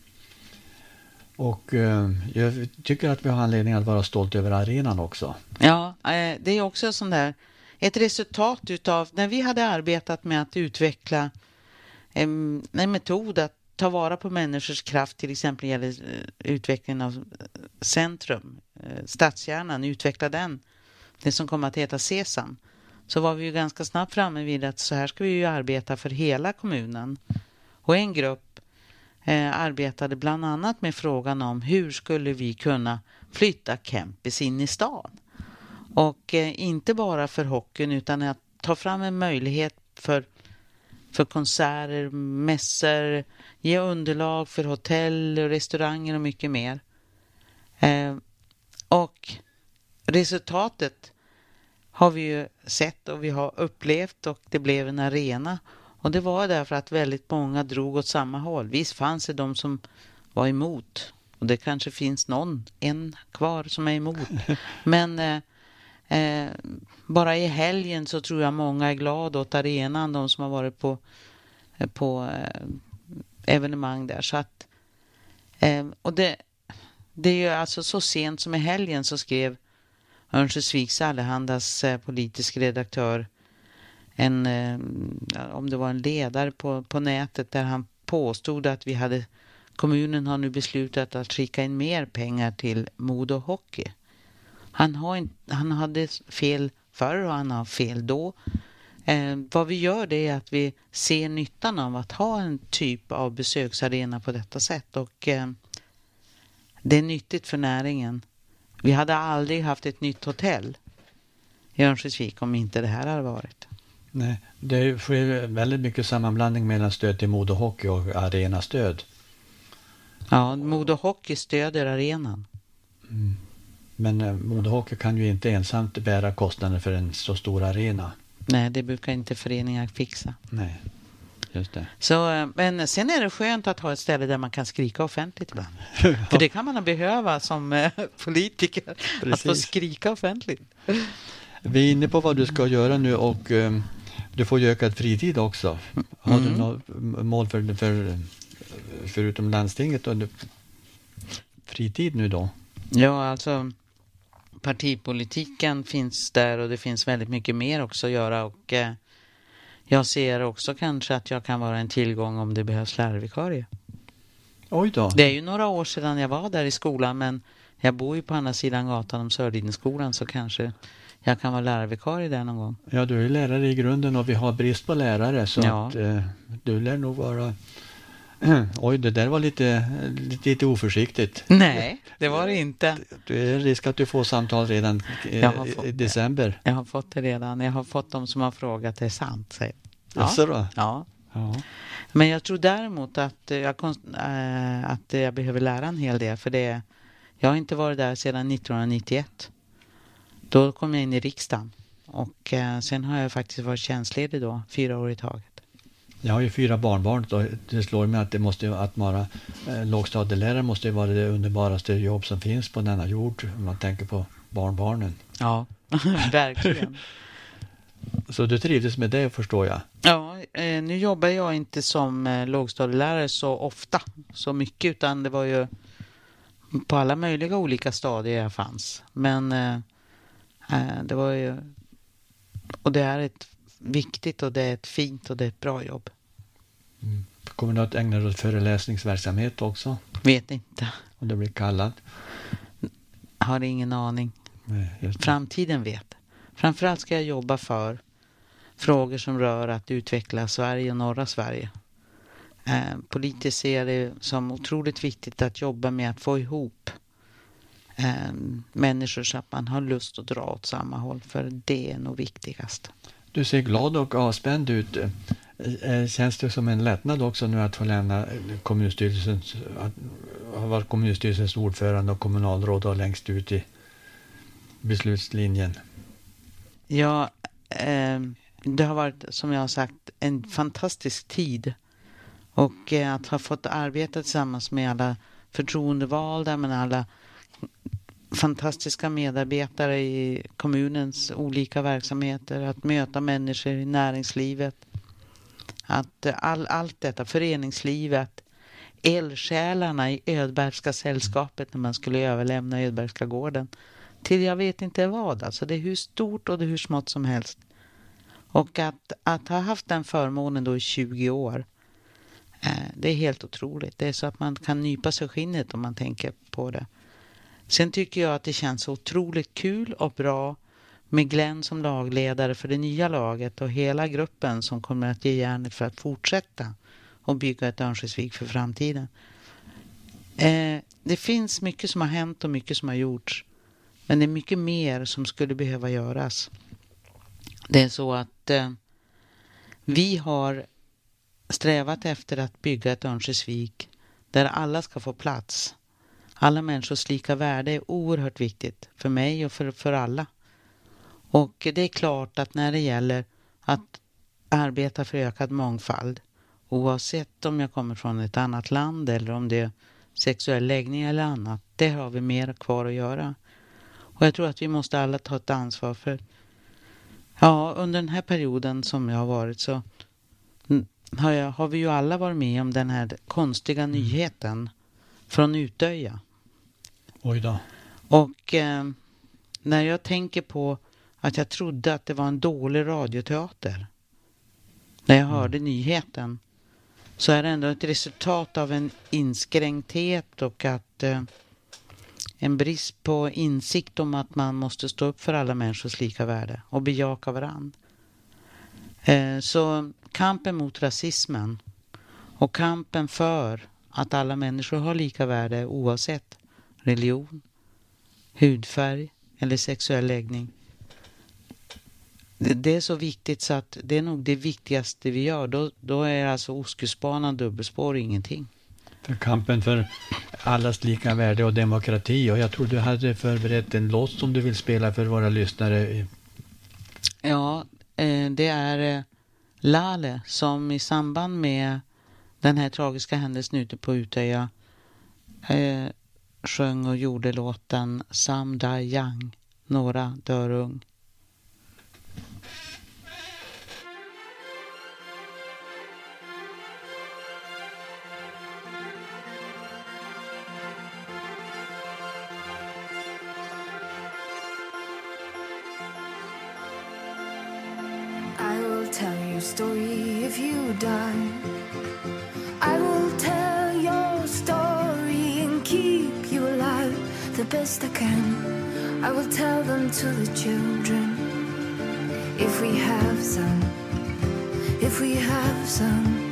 Och eh, jag tycker att vi har anledning att vara stolt över arenan också. Ja, eh, det är också sån där ett resultat utav när vi hade arbetat med att utveckla en, en metod att ta vara på människors kraft, till exempel gäller eh, utvecklingen av eh, centrum, stadshjärnan, stadskärnan, utveckla den, det som kommer att heta SESAM, så var vi ju ganska snabbt framme vid att så här ska vi ju arbeta för hela kommunen. Och en grupp eh, arbetade bland annat med frågan om hur skulle vi kunna flytta Kempis in i stan? Och eh, inte bara för hockeyn utan att ta fram en möjlighet för, för konserter, mässor, ge underlag för hotell, restauranger och mycket mer. Eh, och resultatet har vi ju sett och vi har upplevt och det blev en arena. Och det var därför att väldigt många drog åt samma håll. Visst fanns det de som var emot och det kanske finns någon, en kvar som är emot. Men eh, eh, bara i helgen så tror jag många är glada åt arenan, de som har varit på, eh, på eh, evenemang där. Så att, eh, och det, det är ju alltså så sent som i helgen så skrev Örnsköldsviks Allehandas eh, politisk redaktör en, eh, om det var en ledare på, på nätet där han påstod att vi hade kommunen har nu beslutat att skicka in mer pengar till Modo Hockey. Han, har in, han hade fel förr och han har fel då. Eh, vad vi gör det är att vi ser nyttan av att ha en typ av besöksarena på detta sätt och eh, det är nyttigt för näringen. Vi hade aldrig haft ett nytt hotell i Örnsköldsvik om inte det här hade varit. Nej, det sker väldigt mycket sammanblandning mellan stöd till Modo Hockey och arenastöd. Ja, Modo Hockey stöder arenan. Mm. Men eh, Modo Hockey kan ju inte ensamt bära kostnaden för en så stor arena. Nej, det brukar inte föreningar fixa. Nej, just det. Så, eh, men sen är det skönt att ha ett ställe där man kan skrika offentligt ibland. För det kan man behöva som eh, politiker, Precis. att få skrika offentligt. Vi är inne på vad du ska göra nu och um, du får ju ökad fritid också. Har Mm. du något mål för, för, förutom landstinget och fritid nu då? Ja, alltså partipolitiken finns där och det finns väldigt mycket mer också att göra och eh, jag ser också kanske att jag kan vara en tillgång om det behövs lärarvikarie. Oj då. Det är ju några år sedan jag var där i skolan men jag bor ju på andra sidan gatan om Sörlinjenskolan så kanske jag kan vara lärarvikarie där någon gång. Ja, du är lärare i grunden och vi har brist på lärare så Ja. att eh, du lär nog vara... Oj, det där var lite, lite, oförsiktigt. Nej, det var det inte. Det är risk att du får samtal redan eh, fått i det. december. Jag har fått det redan. Jag har fått de som har frågat, det är sant, säger jag. Jaså då? Ja. Ja. Men jag tror däremot att eh, jag, konst- eh, att jag behöver lära en hel del. För det, jag har inte varit där sedan 1991. Då kom jag in i riksdagen. Och eh, sen har jag faktiskt varit tjänstledig då, fyra år i taget. Jag har ju fyra barnbarn och det slår mig att det måste att vara eh, lågstadielärare måste ju vara det underbaraste jobb som finns på denna jord om man tänker på barnbarnen. Ja, verkligen. Så du trivdes med det förstår jag. Ja, eh, nu jobbar jag inte som eh, lågstadielärare så ofta, så mycket, utan det var ju på alla möjliga olika stadier jag fanns. Men eh, eh, det var ju... Och det är ett viktigt och det är ett fint och det är ett bra jobb. Kommer du att ägna dig åt föreläsningsverksamhet också? Vet inte, Om du blir kallad? har ingen aning. Nej. Framtiden vet. Framförallt ska jag jobba för frågor som rör att utveckla Sverige och norra Sverige. Eh, politiskt ser jag det som otroligt viktigt att jobba med att få ihop eh, människor så att man har lust att dra åt samma håll. För det är nog viktigast. Du ser glad och avspänd ut. Eh, eh, känns det som en lättnad också nu att få lämna kommunstyrelsen? kommunstyrelsens, att ha varit kommunstyrelsens ordförande och kommunalråd och längst ut i beslutslinjen? Ja, eh, det har varit som jag har sagt en fantastisk tid. Och eh, att ha fått arbeta tillsammans med alla förtroendevalda men alla fantastiska medarbetare i kommunens olika verksamheter. Att möta människor i näringslivet. Att all, allt detta, föreningslivet. Eldsjälarna i Ödbergska sällskapet när man skulle överlämna Ödbergska gården till jag vet inte vad. Alltså det är hur stort och det är hur smått som helst. Och att, att ha haft den förmånen då i 20 år, eh, det är helt otroligt. Det är så att man kan nypa sig skinnet om man tänker på det. Sen tycker jag att det känns otroligt kul och bra med Glenn som lagledare för det nya laget och hela gruppen som kommer att ge järnet för att fortsätta och bygga ett Örnsköldsvik för framtiden. Eh, det finns mycket som har hänt och mycket som har gjorts. Men det är mycket mer som skulle behöva göras. Det är så att eh, vi har strävat efter att bygga ett Örnsköldsvik där alla ska få plats. Alla människors lika värde är oerhört viktigt för mig och för, för alla. Och det är klart att när det gäller att arbeta för ökad mångfald oavsett om jag kommer från ett annat land eller om det är sexuell läggning eller annat, det har vi mer kvar att göra. Och jag tror att vi måste alla ta ett ansvar för Ja, under den här perioden som jag har varit så har, jag, har vi ju alla varit med om den här konstiga mm. nyheten från Utöja. Oj då. Och eh, när jag tänker på att jag trodde att det var en dålig radioteater när jag mm. hörde nyheten så är det ändå ett resultat av en inskränkthet och att eh, en brist på insikt om att man måste stå upp för alla människors lika värde och bejaka varandra. Eh, så kampen mot rasismen och kampen för att alla människor har lika värde oavsett religion, hudfärg eller sexuell läggning. Det, det, är så viktigt så att det är nog det viktigaste vi gör. Då, då är alltså Ostkustbanan dubbelspår ingenting. För kampen för allas lika värde och demokrati. Och jag tror du hade förberett en låt som du vill spela för våra lyssnare. Ja, eh, det är eh, Lale som i samband med den här tragiska händelsen ute på Utöja eh, sjöng och gjorde låten Sam Dai Young, Några dör 生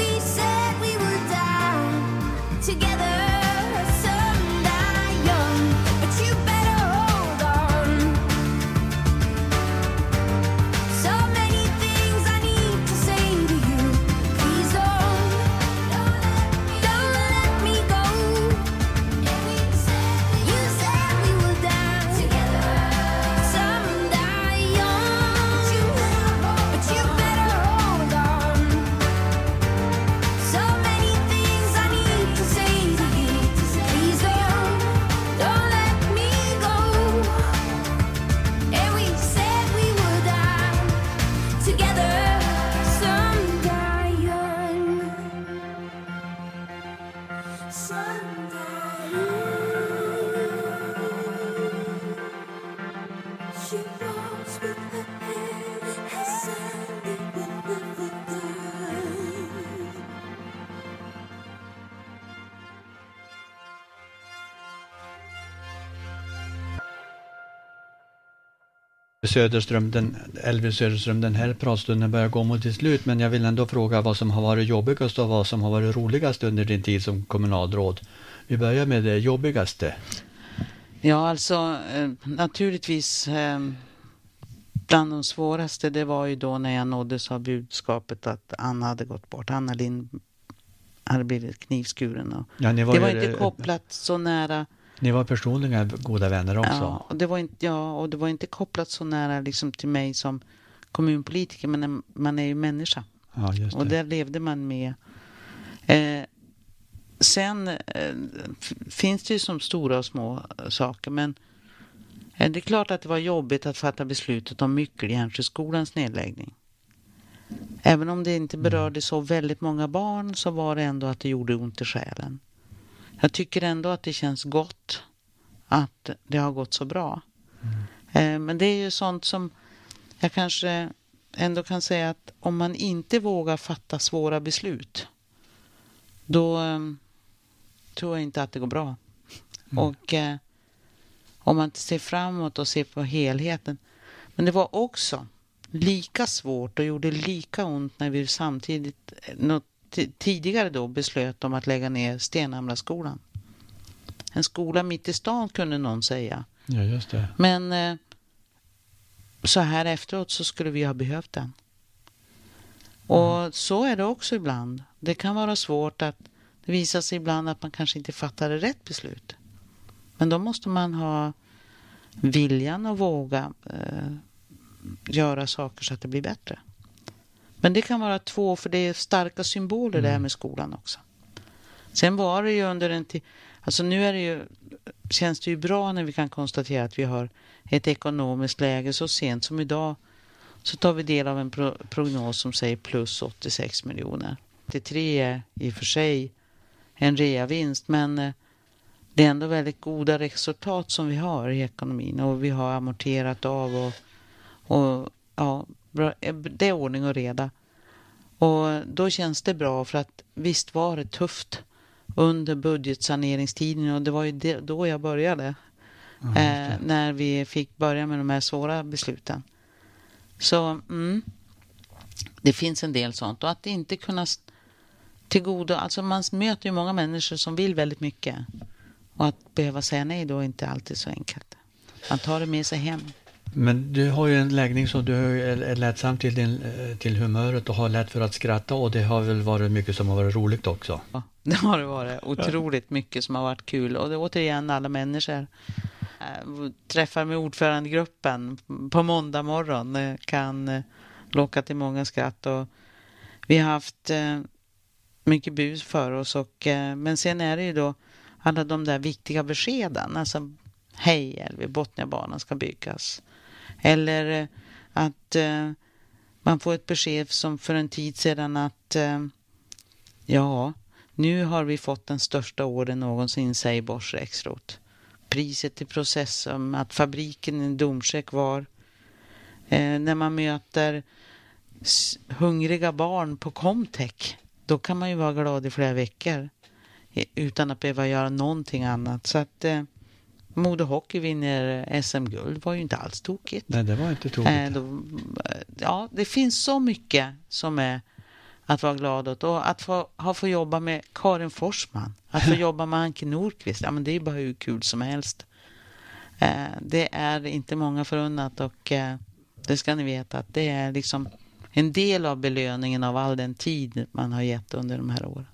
we said we would die together. Söderström, den, Elvis Söderström, den här pratstunden börjar gå mot sitt slut, men jag vill ändå fråga vad som har varit jobbigast och vad som har varit roligast under din tid som kommunalråd. Vi börjar med det jobbigaste. Ja, alltså eh, naturligtvis eh, bland de svåraste, det var ju då när jag nåddes av budskapet att Anna hade gått bort. Anna Lind hade blivit knivskuren. Och Ja, var det var inte kopplat så nära Ni var personligen goda vänner också. Ja, och det var inte, ja, och det var inte kopplat så nära liksom till mig som kommunpolitiker, men man är ju människa. Ja, just Och det. där levde man med. Eh, sen eh, finns det ju som stora och små eh, saker, men eh, det är klart att det var jobbigt att fatta beslutet om Myckeljärnsjöskolans nedläggning. Även om det inte berörde så väldigt många barn så var det ändå att det gjorde ont i själen. Jag tycker ändå att det känns gott att det har gått så bra. Eh, Men det är ju sånt som jag kanske ändå kan säga att om man inte vågar fatta svåra beslut då eh, tror jag inte att det går bra. Och eh, om man ser framåt och ser på helheten. Men det var också lika svårt och gjorde lika ont när vi samtidigt nå- ti- tidigare då beslöt om att lägga ner Stenhamraskolan. En skola mitt i stan kunde någon säga. Ja, just det. Men eh, så här efteråt så skulle vi ha behövt den. Och så är det också ibland. Det kan vara svårt att det visar sig ibland att man kanske inte fattade rätt beslut. Men då måste man ha viljan och våga eh, göra saker så att det blir bättre. Men det kan vara två, för det är starka symboler där med skolan också. Sen var det ju under en tid, alltså nu är det ju, känns det ju bra när vi kan konstatera att vi har ett ekonomiskt läge så sent som idag så tar vi del av en pro prognos som säger plus 86 miljoner. 83 är i och för sig en reavinst men eh, det är ändå väldigt goda resultat som vi har i ekonomin och vi har amorterat av och, och ja, bra, eh, det är ordning och reda. Och då känns det bra för att visst var det tufft under budgetsaneringstiden och det var ju det, då jag började. eh, när vi fick börja med de här svåra besluten. Så mm, det finns en del sånt och att inte kunna tillgodo, alltså man möter ju många människor som vill väldigt mycket och att behöva säga nej då är inte alltid så enkelt. Man tar det med sig hem. Men du har ju en läggning som du är lättsam till, din, eh, till humöret och har lätt för att skratta och det har väl varit mycket som har varit roligt också. Ja, det har det varit otroligt mycket som har varit kul och det är återigen alla människor. Eh, träffar med ordförandegruppen på måndag morgon kan eh, locka till många skratt och vi har haft mycket bus för oss och men sen är det ju då alla de där viktiga beskeden, alltså hej Elvi, Botniabanan ska byggas. Eller eh, att eh, man får ett besked som för en tid sedan att eh, Ja, nu har vi fått den största ordern någonsin, säger Bors Rexroth. Priset i processen, att fabriken i Domsjö var. Eh, när man möter hungriga barn på Comtech, då kan man ju vara glad i flera veckor utan att behöva göra någonting annat. Så att eh, Modo Hockey vinner SM-guld var ju inte alls tokigt. Nej, det var inte tokigt. Eh, då, ja, det finns så mycket som är att vara glad åt. Och att få, ha få jobba med Karin Forsman, att få jobba med Anke Nordqvist, ja, men det är bara hur kul som helst. Eh, det är inte många förunnat och eh, det ska ni veta att det är liksom en del av belöningen av all den tid man har gett under de här åren.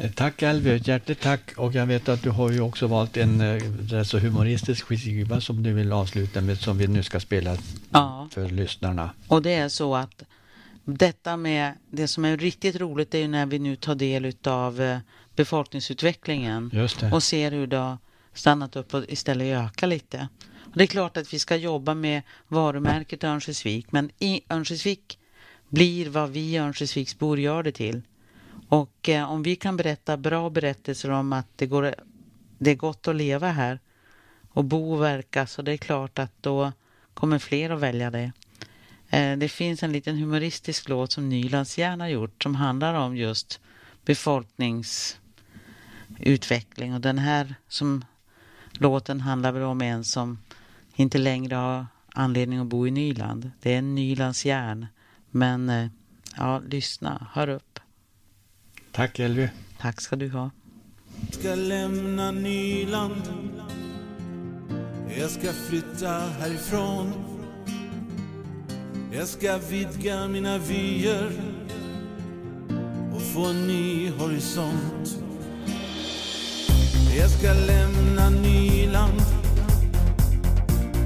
Eh, Tack ett hjärtligt tack. Och jag vet att du har ju också valt en eh, rätt så humoristisk skiva som du vill avsluta med, som vi nu ska spela Ja. för lyssnarna. Och det är så att detta med det som är riktigt roligt är ju när vi nu tar del av eh, befolkningsutvecklingen och ser hur det har stannat upp och istället ökar lite. Och det är klart att vi ska jobba med varumärket Örnsköldsvik men i Örnsköldsvik blir vad vi Örnsköldsviksbor gör det till. Och eh, om vi kan berätta bra berättelser om att det, går, det är gott att leva här och bo och verka så det är klart att då kommer fler att välja det. Eh, det finns en liten humoristisk låt som Nylands Nylandsgärna gjort som handlar om just befolkningsutveckling och den här som låten handlar väl om en som inte längre har anledning att bo i Nyland. Det är en Nylands Järn. Men eh, ja, lyssna, hör upp. Tack Elvy. Tack ska du ha. Jag ska lämna Nyland Jag ska flytta härifrån. Jag ska vidga mina vyer och få en ny horisont. Jag ska lämna Nyland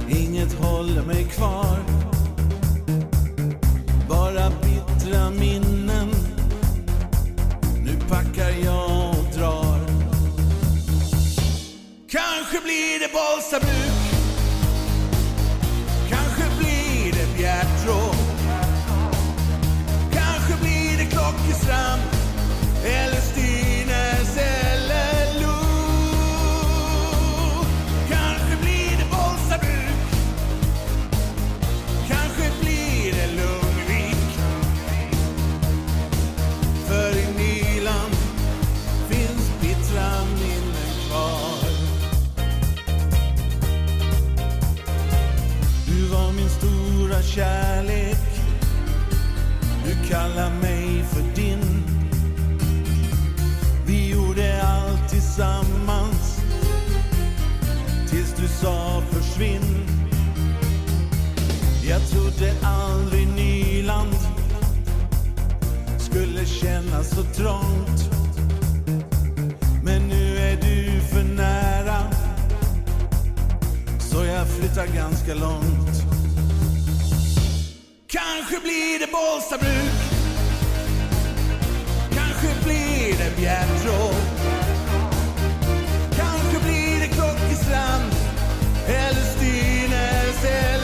Inget håller mig kvar. Bara bittra minnen blir det Bollstabruk. Kanske blir det Bjärtrå. Kanske blir det Klockestrand eller Stig. kärlek. Du kallar mig för din. Vi gjorde allt tillsammans Tills du sa försvinn. Jag trodde aldrig Nyland skulle kännas så trångt. Men nu är du för nära Så jag flyttar ganska långt. Kanske blir det Bollstabruk. Kanske blir det Bjärtrå. Kanske blir det Klockestrand eller Styrnäs eller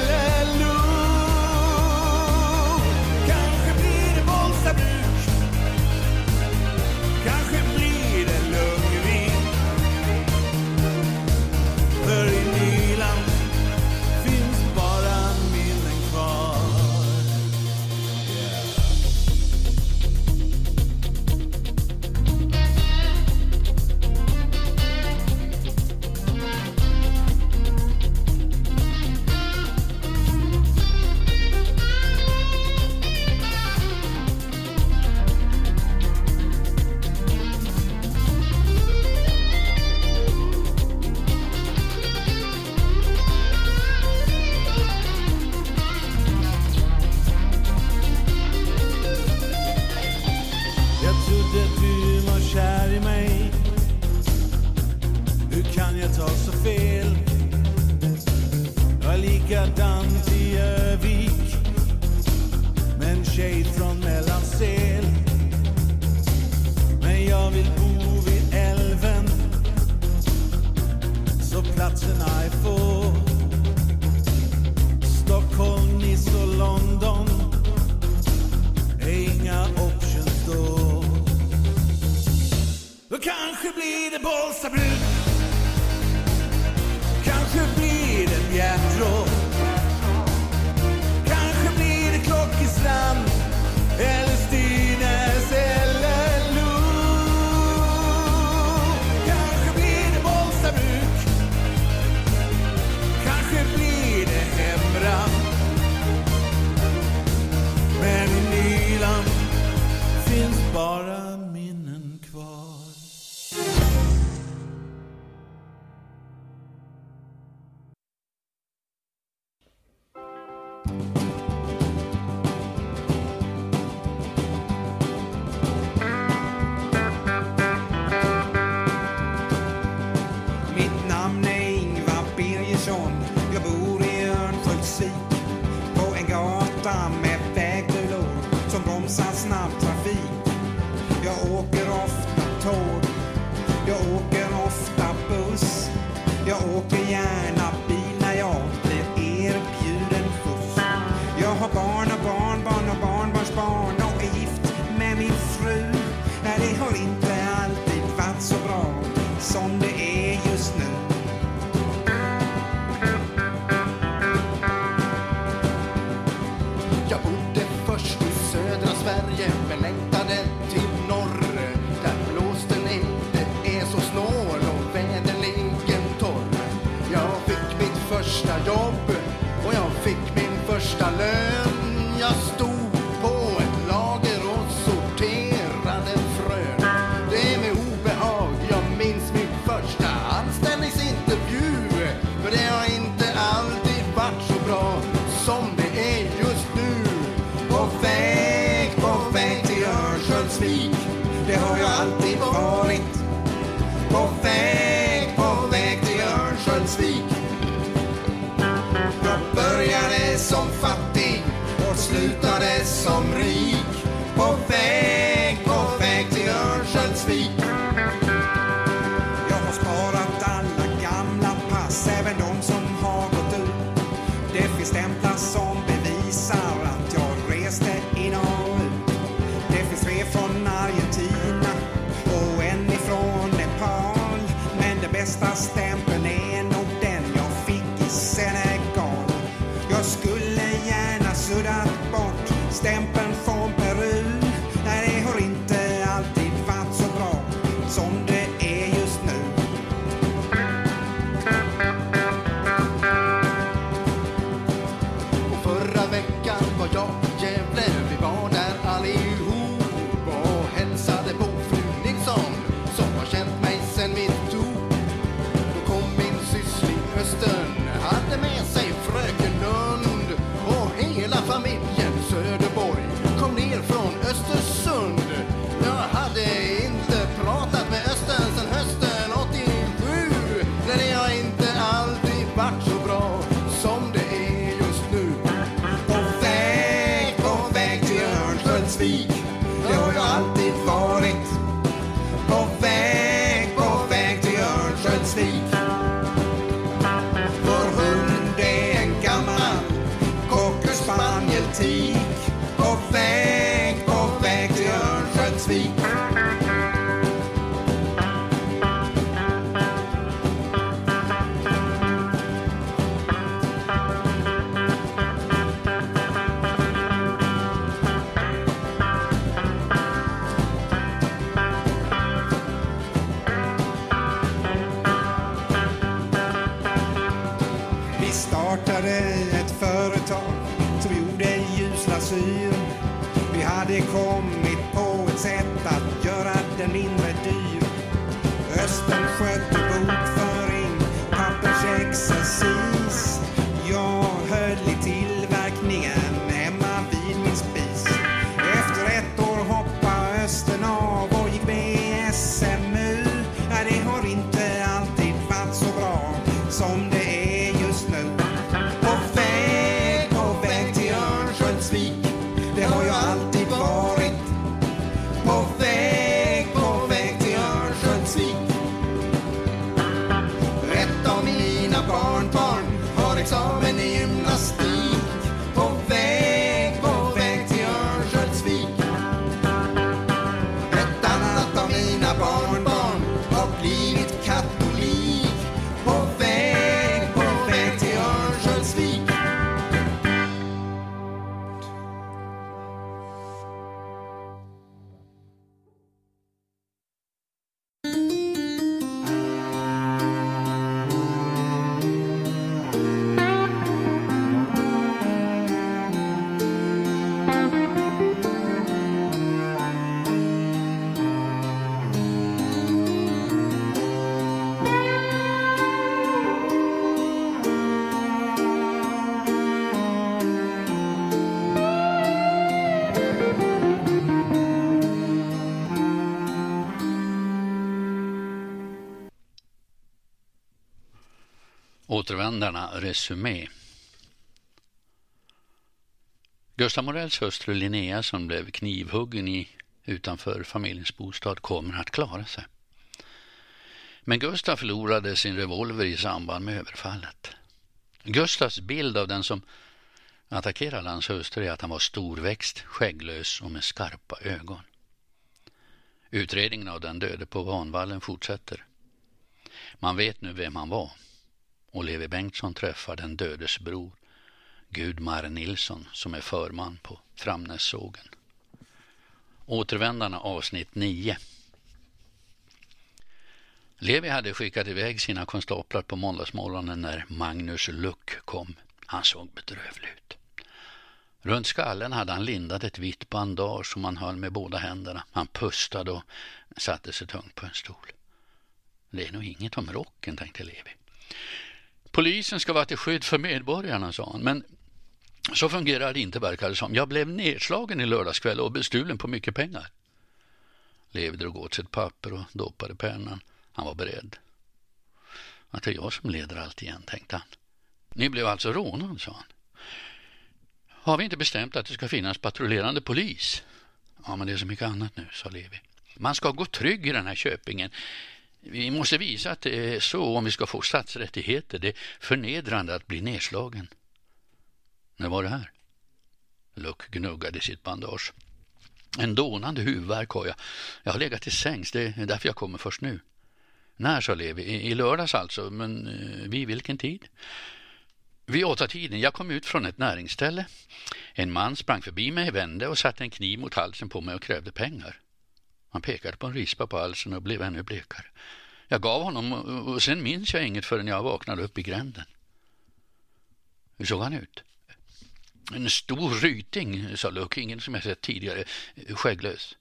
Vi hade kommit på ett sätt att göra den mindre dyr. Östen sköt i bok Återvändarna Resumé Gustav Morells hustru Linnea som blev knivhuggen i, utanför familjens bostad kommer att klara sig. Men Gustav förlorade sin revolver i samband med överfallet. Gustavs bild av den som attackerade hans hustru är att han var storväxt, skägglös och med skarpa ögon. Utredningen av den döde på Vanvallen fortsätter. Man vet nu vem han var och Levi Bengtsson träffar den dödes bror Gudmar Nilsson som är förman på Framnässågen. Återvändarna avsnitt 9. Levi hade skickat iväg sina konstaplar på måndagsmorgonen när Magnus Luck kom. Han såg bedrövlig ut. Runt skallen hade han lindat ett vitt bandage som han höll med båda händerna. Han pustade och satte sig tungt på en stol. Det är nog inget om rocken, tänkte Levi. Polisen ska vara till skydd för medborgarna, sa han, men så fungerar det inte verkar det som. Jag blev nedslagen i lördagskväll och bestulen på mycket pengar. Levi drog åt sitt papper och doppade pennan. Han var beredd. Att det är jag som leder allt igen, tänkte han. Ni blev alltså rånad, sa han. Har vi inte bestämt att det ska finnas patrullerande polis? Ja, men det är så mycket annat nu, sa Levi. Man ska gå trygg i den här köpingen. Vi måste visa att det är så om vi ska få statsrättigheter. Det är förnedrande att bli nedslagen. När var det här? Luck gnuggade sitt bandage. En dånande huvudvärk har jag. Jag har legat till sängs, det är därför jag kommer först nu. När, sa Levi. I, i lördags alltså, men eh, vid vilken tid? Vid åtta tiden. Jag kom ut från ett näringsställe. En man sprang förbi mig, vände och satte en kniv mot halsen på mig och krävde pengar. Han pekade på en rispa på halsen och blev ännu blekare. Jag gav honom och sen minns jag inget förrän jag vaknade upp i gränden. Hur såg han ut? En stor ryting, sa Luck, ingen som jag sett tidigare, skägglös.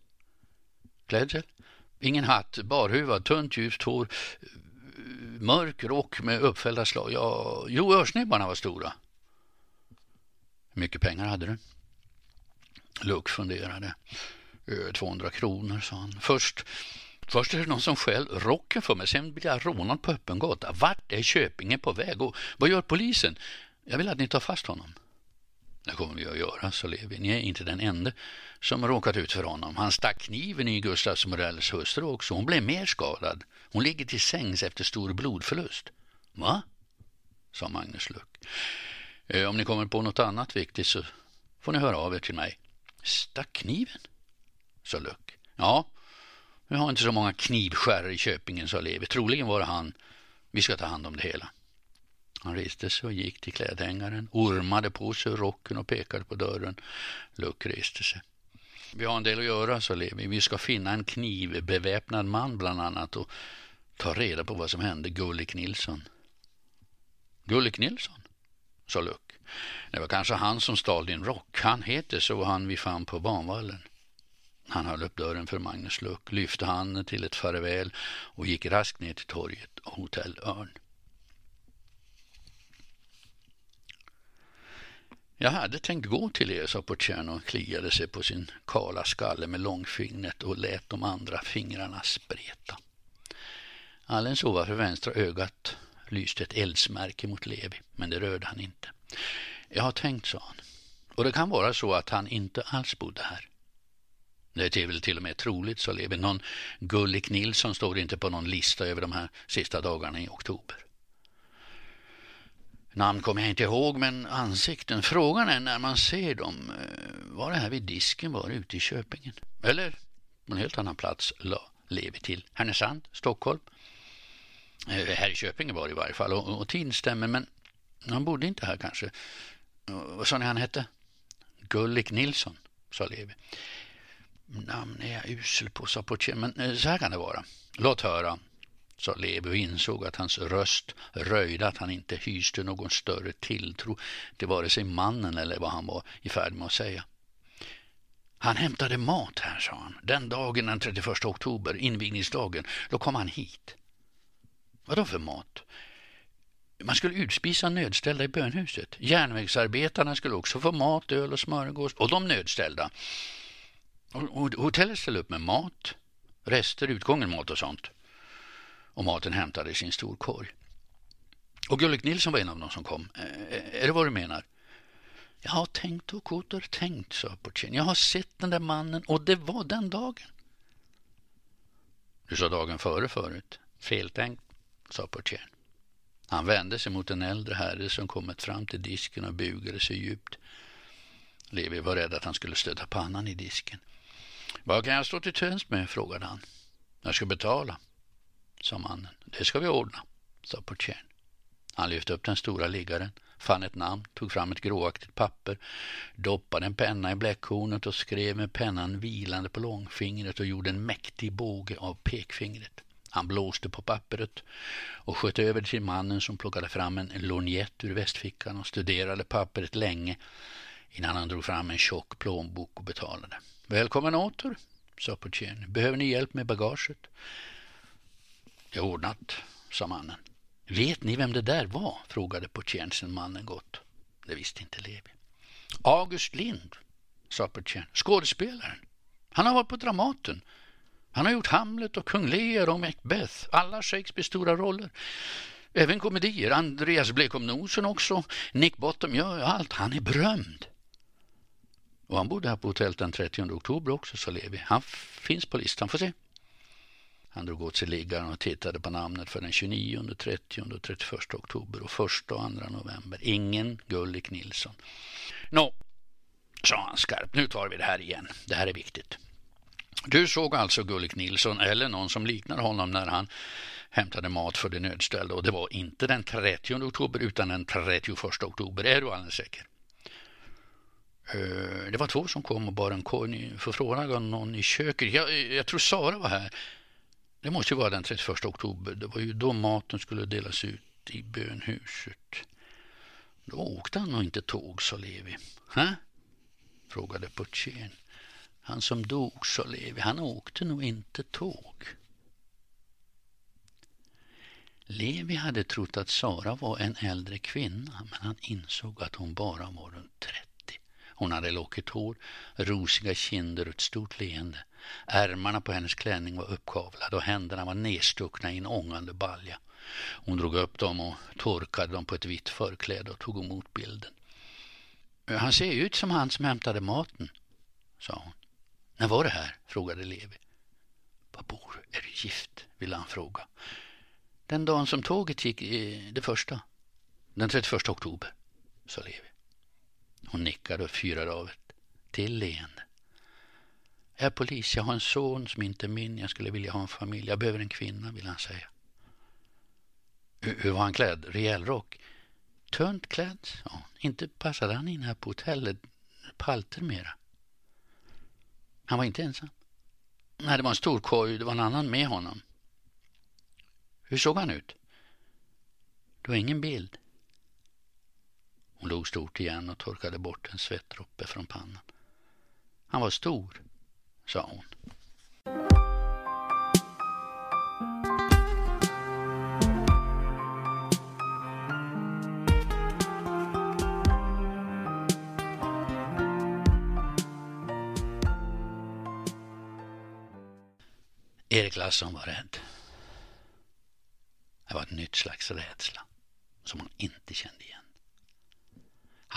Klädsel? Ingen hatt, barhuvad, tunt ljust hår, mörk rock med uppfällda slag. Ja, jo, örsnibbarna var stora. Hur mycket pengar hade du? Luck funderade. Eh, 200 kronor, sa han. Först, först är det någon som stjäl rocken för mig, sen blir jag rånad på öppen gata. Vart är Köpingen på väg och vad gör polisen? Jag vill att ni tar fast honom. Det kommer vi att göra, sa Levi. Ni är inte den enda som råkat ut för honom. Han stack kniven i Gustavs Morells hustru också. Hon blev mer skadad. Hon ligger till sängs efter stor blodförlust. Va? sa Magnus Luck. Eh, om ni kommer på något annat viktigt så får ni höra av er till mig. Stack kniven? Sa Luck. Ja, vi har inte så många knivskärare i Köpingen, sa Levi. Troligen var det han. Vi ska ta hand om det hela. Han reste sig och gick till klädhängaren, ormade på sig rocken och pekade på dörren. Luck reste sig. Vi har en del att göra, sa Levi. Vi ska finna en knivbeväpnad man bland annat och ta reda på vad som hände Gullik Nilsson. Gullik Nilsson? sa Luck. Det var kanske han som stal din rock. Han heter så han vi fann på banvallen. Han höll upp dörren för Magnus Luck, lyfte handen till ett farväl och gick raskt ner till torget och hotell Örn. Jag hade tänkt gå till er, sa portieren och kliade sig på sin kala skalle med långfingret och lät de andra fingrarna spreta. Allens ovanför vänstra ögat lyste ett eldsmärke mot Levi, men det rörde han inte. Jag har tänkt, sa han. Och det kan vara så att han inte alls bodde här. Det är väl till och med troligt, sa Levi. Någon Gullik Nilsson står inte på någon lista över de här sista dagarna i oktober. Namn kommer jag inte ihåg, men ansikten. Frågan är när man ser dem. Eh, var det här vid disken var det ute i Köpingen? Eller på en helt annan plats la Levi till. Härnösand, Stockholm. Eh, här i Köpingen var det i varje fall. Och, och tiden stämmer, men han bodde inte här kanske. Eh, vad sa ni han hette? Gullik Nilsson, sa Levi. Namn är jag usel på, sa portieren, men eh, så här kan det vara. Låt höra, sa Levi och insåg att hans röst röjde att han inte hyste någon större tilltro till vare sig mannen eller vad han var i färd med att säga. Han hämtade mat här, sa han. Den dagen, den 31 oktober, invigningsdagen, då kom han hit. Vad då för mat? Man skulle utspisa nödställda i bönhuset. Järnvägsarbetarna skulle också få mat, öl och smörgås. Och de nödställda. Och hotellet ställde upp med mat, rester, utgången mat och sånt och maten hämtades i en stor korg. Och Gullik Nilsson var en av dem som kom. Eh, eh, är det vad du menar? Jag har tänkt och tänkt, sa portieren. Jag har sett den där mannen och det var den dagen. Du sa dagen före förut. Feltänkt, sa portieren. Han vände sig mot en äldre herre som kommit fram till disken och bugade sig djupt. Levi var rädd att han skulle stöta pannan i disken. Vad kan jag stå till tjänst med? frågade han. Jag ska betala sa mannen. Det ska vi ordna, sa portieren. Han lyfte upp den stora liggaren, fann ett namn, tog fram ett gråaktigt papper, doppade en penna i bläckhornet och skrev med pennan vilande på långfingret och gjorde en mäktig båge av pekfingret. Han blåste på pappret och sköt över till mannen som plockade fram en lorgnett ur västfickan och studerade pappret länge innan han drog fram en tjock plånbok och betalade. Välkommen åter, sa portieren. Behöver ni hjälp med bagaget? Det är ordnat, sa mannen. Vet ni vem det där var? frågade portieren sen mannen gått. Det visste inte Levi. August Lind, sa portieren. Skådespelaren. Han har varit på Dramaten. Han har gjort Hamlet och Kung Lear och Macbeth, alla Shakespeares stora roller. Även komedier. Andreas Blekom Nosen också. Nick Bottom gör allt. Han är berömd. Och han bodde här på hotellet den 30 oktober också, sa Levi. Han finns på listan. Får se. Han drog åt sig liggaren och tittade på namnet för den 29, 30 och 31 oktober och 1 och 2 november. Ingen Gullik Nilsson. Nå, sa han skarpt. Nu tar vi det här igen. Det här är viktigt. Du såg alltså Gullik Nilsson eller någon som liknar honom när han hämtade mat för de nödställda och det var inte den 30 oktober utan den 31 oktober. Är du alldeles säker? Eh, det var två som kom och bar en korg. Förfrågade någon i köket. Jag, jag tror Sara var här. Det måste ju vara den 31 oktober. Det var ju då maten skulle delas ut i bönhuset. Då åkte han nog inte tåg, sa Levi. Hä? frågade portieren. Han som dog, sa Levi, han åkte nog inte tåg. Levi hade trott att Sara var en äldre kvinna, men han insåg att hon bara var runt 30. Hon hade lockigt hår, rosiga kinder och ett stort leende. Ärmarna på hennes klänning var uppkavlade och händerna var nedstuckna i en ångande balja. Hon drog upp dem och torkade dem på ett vitt förkläde och tog emot bilden. Han ser ut som han som hämtade maten, sa hon. När var det här? frågade Levi. Babor, är du gift? ville han fråga. Den dagen som tåget gick, det första. Den 31 oktober, sa Levi. Hon nickade och fyrade av ett till leende. Jag är polis, jag har en son som inte är min, jag skulle vilja ha en familj, jag behöver en kvinna, vill han säga. Hur var han klädd? Rejäl rock? Tunt klädd, sa hon. Inte passade han in här på hotellet, palter mera. Han var inte ensam. Nej, det var en stor korg, det var en annan med honom. Hur såg han ut? Det var ingen bild. Hon log stort igen och torkade bort en svettdroppe från pannan. Han var stor, sa hon. Erik Larsson var rädd. Det var ett nytt slags rädsla som hon inte kände igen.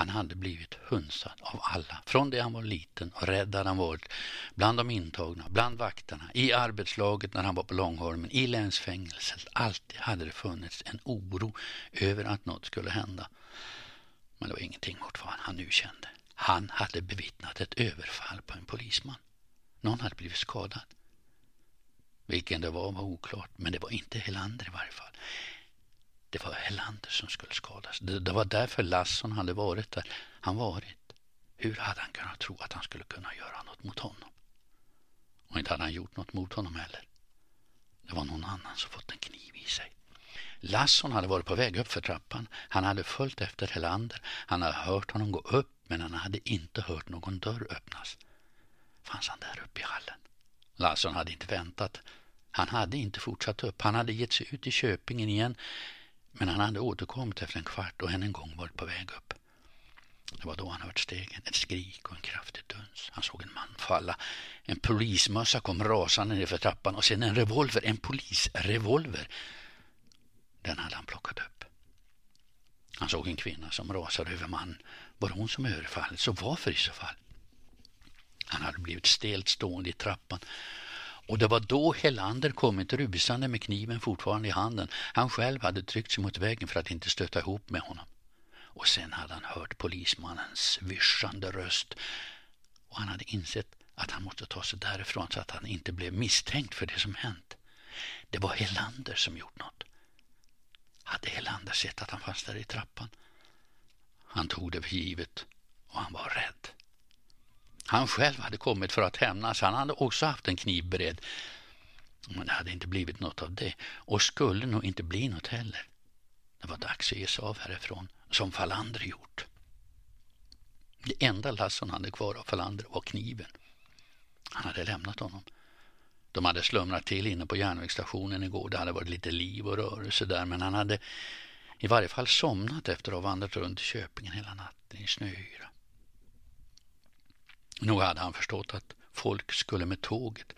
Han hade blivit hunsad av alla. Från det han var liten och rädd hade han varit bland de intagna, bland vakterna, i arbetslaget när han var på Långholmen, i länsfängelset. Alltid hade det funnits en oro över att något skulle hända. Men det var ingenting mot vad han nu kände. Han hade bevittnat ett överfall på en polisman. Någon hade blivit skadad. Vilken det var var oklart, men det var inte Helander i varje fall. Det var Helander som skulle skadas. Det, det var därför Lasson hade varit där han varit. Hur hade han kunnat tro att han skulle kunna göra något mot honom? Och inte hade han gjort något mot honom heller. Det var någon annan som fått en kniv i sig. Lasson hade varit på väg upp för trappan. Han hade följt efter Helander. Han hade hört honom gå upp, men han hade inte hört någon dörr öppnas. Fanns han där uppe i hallen? Lasson hade inte väntat. Han hade inte fortsatt upp. Han hade gett sig ut i Köpingen igen men han hade återkommit efter en kvart och än en gång varit på väg upp. Det var då han hört stegen, ett skrik och en kraftig duns. Han såg en man falla. En polismössa kom rasande nerför trappan och sen en revolver, en polisrevolver. Den hade han plockat upp. Han såg en kvinna som rasade över mannen. Var hon som överfallit? Så varför i så fall? Han hade blivit stelt stående i trappan och det var då Helander kommit rusande med kniven fortfarande i handen. Han själv hade tryckt sig mot väggen för att inte stöta ihop med honom. Och sen hade han hört polismannens svischande röst och han hade insett att han måste ta sig därifrån så att han inte blev misstänkt för det som hänt. Det var Helander som gjort något. Hade Helander sett att han fanns där i trappan? Han tog det för givet och han var rädd. Han själv hade kommit för att hämnas. Han hade också haft en kniv beredd. Men det hade inte blivit något av det och skulle nog inte bli något heller. Det var dags att ge sig av härifrån, som Falander gjort. Det enda lass hon hade kvar av Falander var kniven. Han hade lämnat honom. De hade slumrat till inne på järnvägsstationen igår. Det hade varit lite liv och rörelse där men han hade i varje fall somnat efter att ha vandrat runt i Köpingen hela natten i snöyra. Nog hade han förstått att folk skulle med tåget.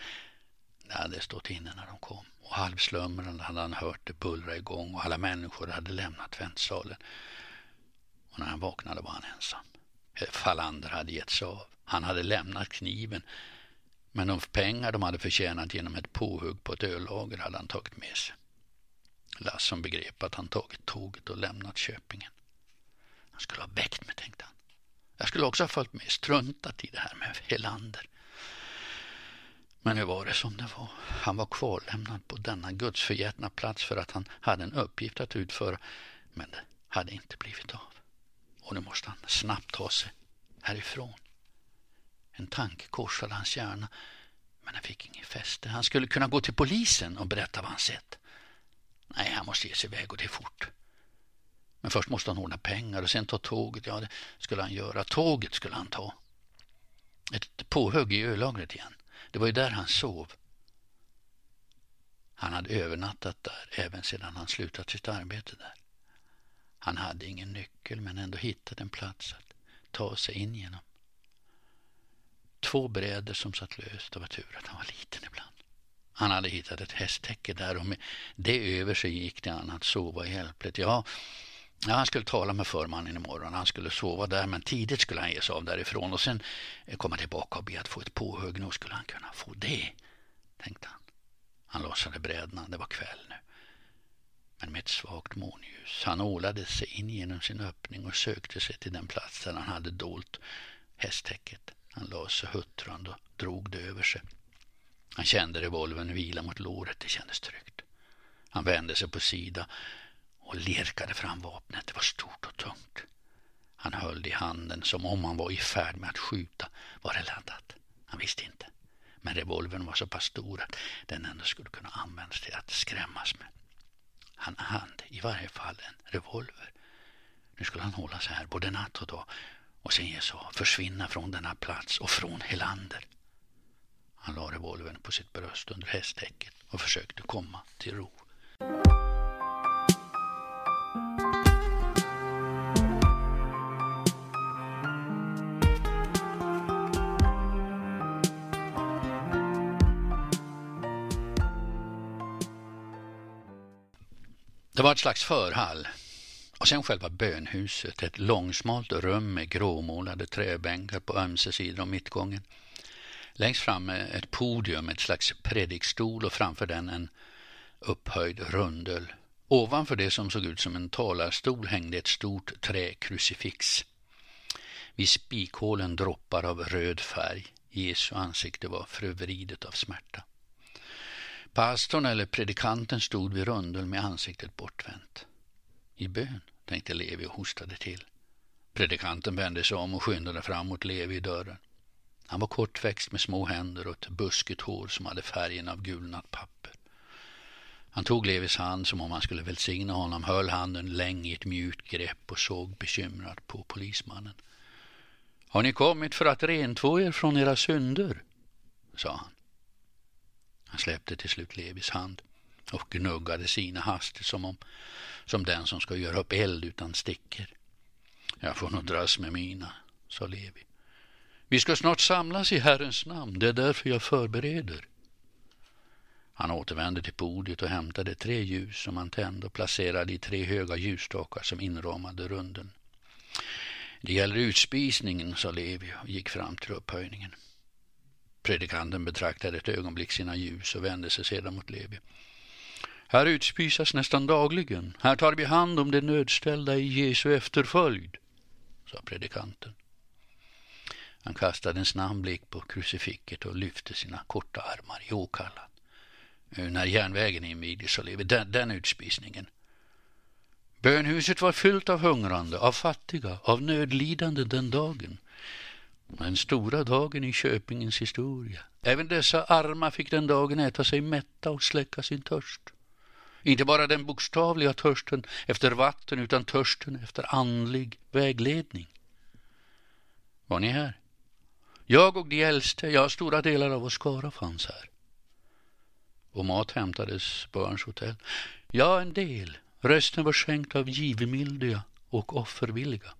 Det hade stått inne när de kom och halvslumrande hade han hört det bullra igång och alla människor hade lämnat väntsalen. Och när han vaknade var han ensam. Falander hade gett sig av. Han hade lämnat kniven men de pengar de hade förtjänat genom ett påhugg på ett öllager hade han tagit med sig. Lasson begrep att han tagit tåget och lämnat Köpingen. Han skulle ha väckt mig, tänkte han. Jag skulle också ha följt med, struntat i det här med Helander. Men nu var det som det var. Han var kvarlämnad på denna gudsförgätna plats för att han hade en uppgift att utföra. Men det hade inte blivit av. Och nu måste han snabbt ta sig härifrån. En tanke korsade hans hjärna, men han fick inget fäste. Han skulle kunna gå till polisen och berätta vad han sett. Nej, han måste ge sig iväg och det är fort. Men först måste han ordna pengar och sen ta tåget. Ja, det skulle han göra. Tåget skulle han ta. Ett påhugg i ölagret igen. Det var ju där han sov. Han hade övernattat där även sedan han slutat sitt arbete där. Han hade ingen nyckel men ändå hittat en plats att ta sig in genom. Två bräder som satt löst. Det var tur att han var liten ibland. Han hade hittat ett hästtäcke där och med det över sig gick det an att sova hjälpligt. Ja, ja, han skulle tala med förmannen imorgon. Han skulle sova där men tidigt skulle han ge sig av därifrån och sen eh, komma tillbaka och be att få ett påhugg. Nog skulle han kunna få det, tänkte han. Han lossade brädorna. Det var kväll nu. Men med ett svagt månljus. Han ålade sig in genom sin öppning och sökte sig till den plats där han hade dolt hästtäcket. Han la sig huttrande och drog det över sig. Han kände revolvern vila mot låret. Det kändes tryggt. Han vände sig på sida och lirkade fram vapnet. Det var stort och tungt. Han höll det i handen som om han var i färd med att skjuta. Var det laddat? Han visste inte. Men revolvern var så pass stor att den ändå skulle kunna användas till att skrämmas med. Han hade i varje fall en revolver. Nu skulle han hålla sig här både natt och dag och sen ge sig av, försvinna från denna plats och från Helander. Han la revolvern på sitt bröst under hästtäcket och försökte komma till ro. Det var ett slags förhall och sen själva bönhuset, ett långsmalt rum med gråmålade träbänkar på ömse sidor om mittgången. Längst fram ett podium, ett slags predikstol och framför den en upphöjd rundel. Ovanför det som såg ut som en talarstol hängde ett stort träkrucifix. Vid spikhålen droppar av röd färg. Jesu ansikte var förvridet av smärta. Pastorn eller predikanten stod vid rundeln med ansiktet bortvänt. I bön tänkte Levi och hostade till. Predikanten vände sig om och skyndade fram mot Levi i dörren. Han var kortväxt med små händer och ett buskigt hår som hade färgen av gulnat papper. Han tog Levis hand som om han skulle välsigna honom, höll handen länge i ett mjukt grepp och såg bekymrat på polismannen. Har ni kommit för att rentvå er från era synder? sa han. Han släppte till slut Levis hand och gnuggade sina hastigt som, om, som den som ska göra upp eld utan stickor. Jag får nog dras med mina, sa Levi. Vi ska snart samlas i Herrens namn, det är därför jag förbereder. Han återvände till podiet och hämtade tre ljus som han tände och placerade i tre höga ljusstakar som inramade runden. Det gäller utspisningen, sa Levi och gick fram till upphöjningen. Predikanten betraktade ett ögonblick sina ljus och vände sig sedan mot Levi. Här utspisas nästan dagligen. Här tar vi hand om de nödställda i Jesu efterföljd, sa predikanten. Han kastade en snabb blick på krucifiket och lyfte sina korta armar i åkallan. När järnvägen invigdes så levde den, den utspisningen. Bönhuset var fyllt av hungrande, av fattiga, av nödlidande den dagen. Den stora dagen i Köpingens historia. Även dessa arma fick den dagen äta sig mätta och släcka sin törst. Inte bara den bokstavliga törsten efter vatten utan törsten efter andlig vägledning. Var ni här? Jag och de äldste, ja, stora delar av vår skara fanns här. Och mat hämtades på Örns hotell. Ja, en del. Resten var skänkt av givmildiga och offervilliga.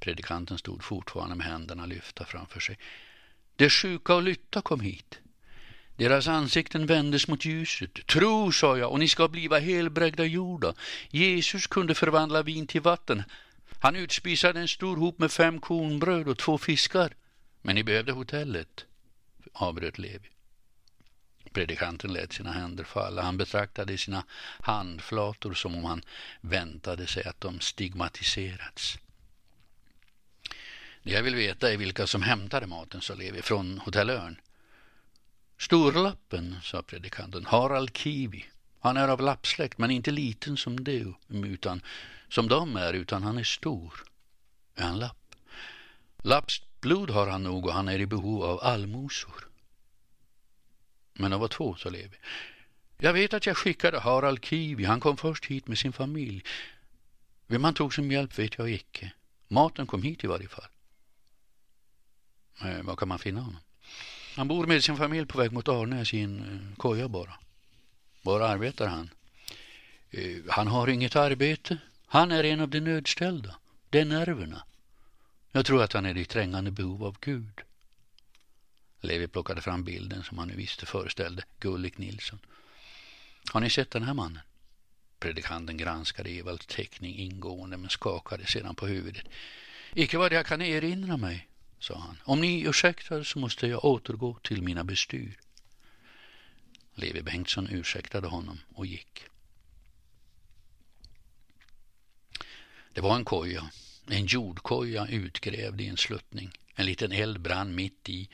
Predikanten stod fortfarande med händerna lyfta framför sig. De sjuka och lytta kom hit. Deras ansikten vändes mot ljuset. Tro, sa jag, och ni ska bliva helbrägda jorda. Jesus kunde förvandla vin till vatten. Han utspisade en stor hop med fem kornbröd och två fiskar. Men ni behövde hotellet, avbröt Levi. Predikanten lät sina händer falla. Han betraktade sina handflator som om han väntade sig att de stigmatiserats. Det jag vill veta är vilka som hämtade maten, sa Levi, från Hotell Örn. Storlappen, sa predikanten, Harald Kivi. Han är av lappsläkt, men inte liten som du, utan som de är, utan han är stor. Är han lapp? Lappsblod har han nog och han är i behov av allmosor. Men de var två, sa Levi. Jag vet att jag skickade Harald Kivi. Han kom först hit med sin familj. Vem han tog som hjälp vet jag icke. Maten kom hit i varje fall. Eh, var kan man finna honom? Han bor med sin familj på väg mot Arnäs i en eh, koja bara. Var arbetar han? Eh, han har inget arbete. Han är en av de nödställda. Det är nerverna. Jag tror att han är i trängande behov av Gud. Levi plockade fram bilden som han nu visste föreställde Gullik Nilsson. Har ni sett den här mannen? Predikanten granskade Evalds teckning ingående men skakade sedan på huvudet. Icke vad jag kan erinra mig, sa han. Om ni ursäktar så måste jag återgå till mina bestyr. Levi Bengtsson ursäktade honom och gick. Det var en koja, en jordkoja utgrävd i en sluttning. En liten eld brann mitt i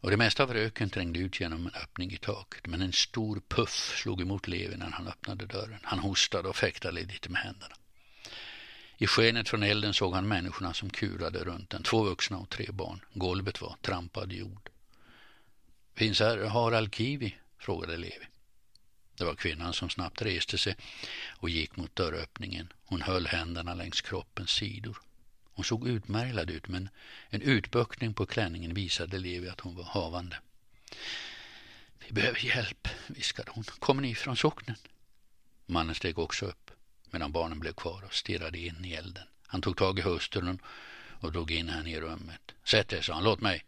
och det mesta av röken trängde ut genom en öppning i taket. Men en stor puff slog emot Levi när han öppnade dörren. Han hostade och fäktade lite med händerna. I skenet från elden såg han människorna som kurade runt den. Två vuxna och tre barn. Golvet var trampad jord. Finns här Harald Kivi? frågade Levi. Det var kvinnan som snabbt reste sig och gick mot dörröppningen. Hon höll händerna längs kroppens sidor. Hon såg utmärglad ut men en utböckning på klänningen visade Levi att hon var havande. Vi behöver hjälp, viskade hon. Kommer ni från socknen? Mannen steg också upp medan barnen blev kvar och stirrade in i elden. Han tog tag i hustrun och drog in henne i rummet. Sätt dig, sa han. Låt mig.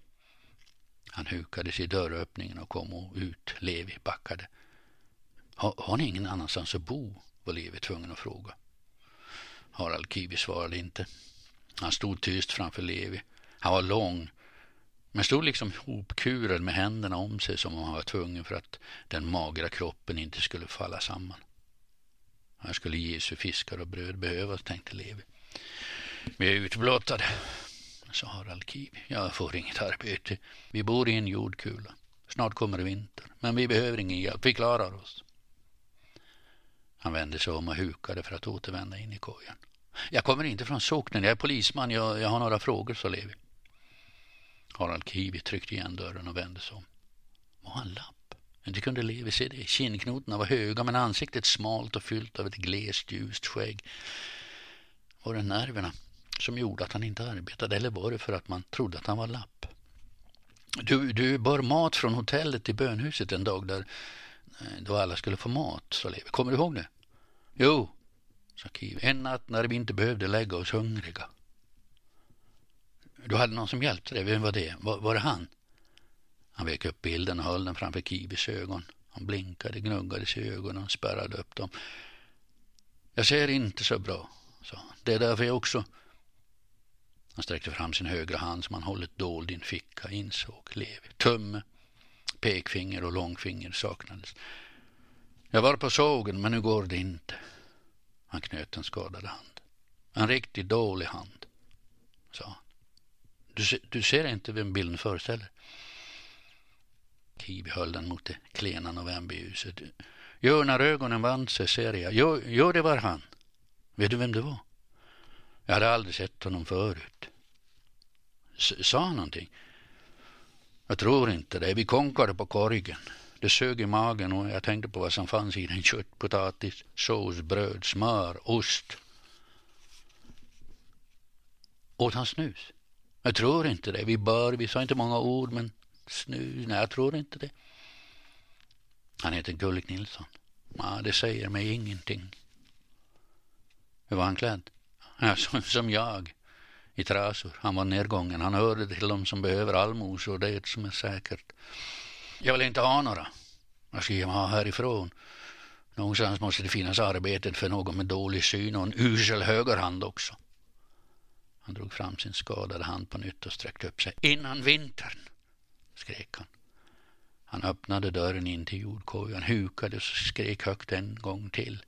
Han hukade sig i dörröppningen och kom ut. Levi backade. Har, har ni ingen annanstans att bo? var Levi tvungen att fråga. Harald Kivi svarade inte. Han stod tyst framför Levi. Han var lång, men stod liksom hopkurad med händerna om sig som om han var tvungen för att den magra kroppen inte skulle falla samman. Här skulle Jesu fiskar och bröd behövas, tänkte Levi. Vi är utblottade, sa Harald Kivi. Jag får inget arbete. Vi bor i en jordkula. Snart kommer vinter, men vi behöver ingen hjälp. Vi klarar oss. Han vände sig om och hukade för att återvända in i kojan. Jag kommer inte från socknen, jag är polisman, jag, jag har några frågor, sa Levi. Harald Kivi tryckte igen dörren och vände sig om. Var han lapp? Inte kunde Levi se det. Kindknotorna var höga men ansiktet smalt och fyllt av ett glest ljust skägg. Var det nerverna som gjorde att han inte arbetade eller var det för att man trodde att han var lapp? Du, du bar mat från hotellet till bönhuset en dag där eh, då alla skulle få mat, sa Levi. Kommer du ihåg det? Jo, sa Kiv. En natt när vi inte behövde lägga oss hungriga. Du hade någon som hjälpte dig. Vem var det? Var, var det han? Han vek upp bilden och höll den framför Kibis ögon. Han blinkade, gnuggade sig i ögonen och spärrade upp dem. Jag ser inte så bra, sa han. Det är därför jag också... Han sträckte fram sin högra hand som han hållit dold i en ficka, insåg Levi. Tumme, pekfinger och långfinger saknades. Jag var på sågen, men nu går det inte. Han knöt en skadad hand. En riktigt dålig hand, sa han. Du, du ser inte vem bilden föreställer? Kiwi höll den mot det klena novemberljuset. Jo, när ögonen vand sig ser jag. Jo, jo, det var han. Vet du vem det var? Jag hade aldrig sett honom förut. S sa han någonting? Jag tror inte det. Vi konkade på korgen. Det sög i magen och jag tänkte på vad som fanns i den. Kött, potatis, sås, bröd, smör, ost. Åt han snus? Jag tror inte det. Vi bör, vi sa inte många ord, men snus, nej jag tror inte det. Han heter Gullik Nilsson. Ja, det säger mig ingenting. Hur var han klädd? Ja, som, som jag. I trasor. Han var nedgången. Han hörde till de som behöver allmosor. Det är det som är säkert. Jag vill inte ha några. Jag ska ha härifrån. Någonstans måste det finnas arbeten för någon med dålig syn och en usel högerhand också. Han drog fram sin skadade hand på nytt och sträckte upp sig. Innan vintern, skrek han. Han öppnade dörren in till jordkojan, hukade och skrek högt en gång till.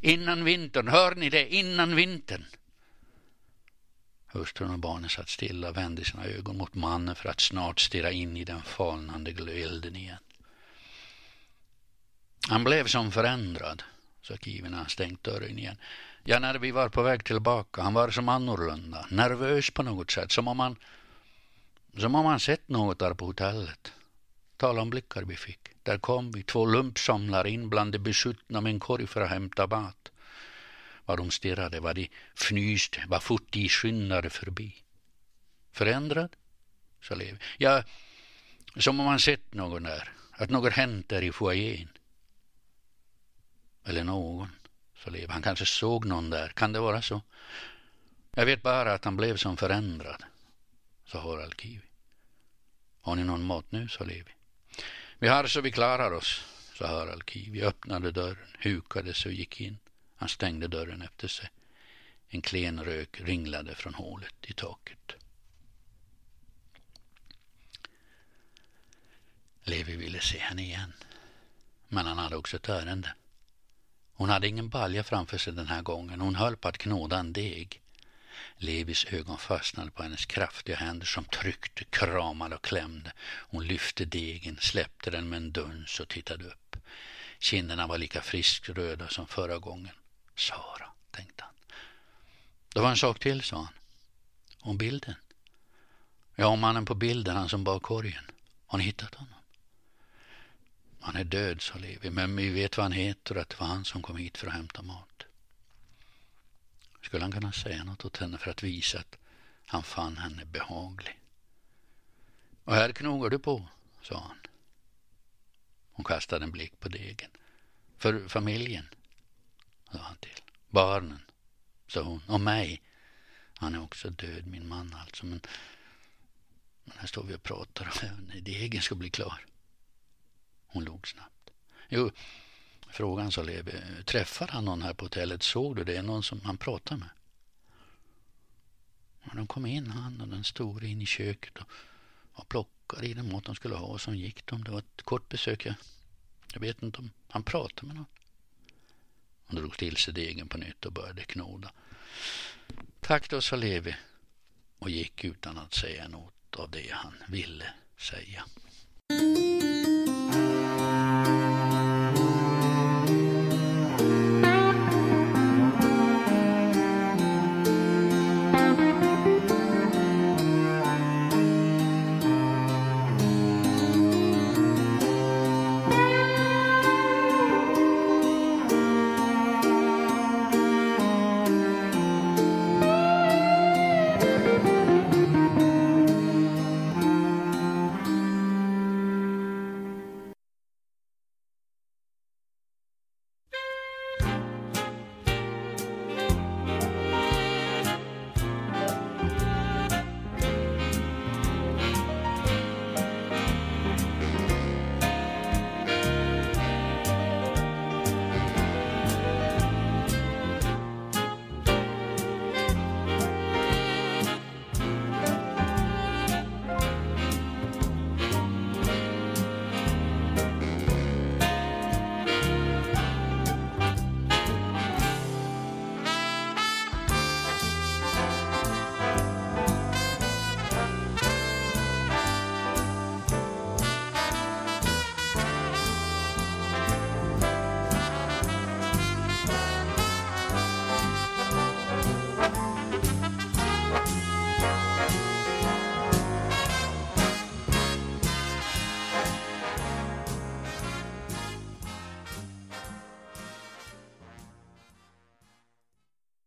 Innan vintern, hör ni det? Innan vintern. Hustrun och barnen satt stilla och vände sina ögon mot mannen för att snart stirra in i den falnande elden igen. Han blev som förändrad, sa Kivi när han stängt dörren igen. Ja, när vi var på väg tillbaka, han var som annorlunda, nervös på något sätt, som om han, som om han sett något där på hotellet. Tala om blickar vi fick. Där kom vi, två lumpsamlare in bland de besuttna med en korg för att hämta mat. Vad de stirrade, vad de fnyste, vad fort de skyndade förbi. Förändrad? sa Levi. Ja, som om han sett någon där, att något hänt där i foajén. Eller någon, sa Levi. Han kanske såg någon där, kan det vara så? Jag vet bara att han blev som förändrad, sa Harald Kivi. Har ni någon mat nu, sa Levi. Vi har så vi klarar oss, sa Harald Kivi, öppnade dörren, hukade sig och gick in. Han stängde dörren efter sig. En klen rök ringlade från hålet i taket. Levi ville se henne igen. Men han hade också ett ärende. Hon hade ingen balja framför sig den här gången. Hon höll på att knåda en deg. Levis ögon fastnade på hennes kraftiga händer som tryckte, kramade och klämde. Hon lyfte degen, släppte den med en duns och tittade upp. Kinderna var lika friskröda som förra gången. Sara, tänkte han. Det var en sak till, sa han. Om bilden. Ja, om mannen på bilden, han som bar korgen. Har ni hittat honom? Han är död, sa Levi, men vi vet vad han heter och att det var han som kom hit för att hämta mat. Skulle han kunna säga något åt henne för att visa att han fann henne behaglig? Och här knogar du på, sa han. Hon kastade en blick på degen. För familjen, sa han till. Barnen, sa hon. Och mig. Han är också död, min man alltså. Men, men här står vi och pratar om när degen ska bli klar. Hon log snabbt. Jo, frågan sa Levi. Träffade han någon här på hotellet? Såg du det? är Någon som han pratar med? Och de kom in, han och den store, in i köket och, och plockade i den mat de skulle ha. Och så gick de. Det var ett kort besök. Jag, jag vet inte om han pratade med någon. Hon drog till sig degen på nytt och började knåda. Tack då, sa Levi och gick utan att säga något av det han ville säga.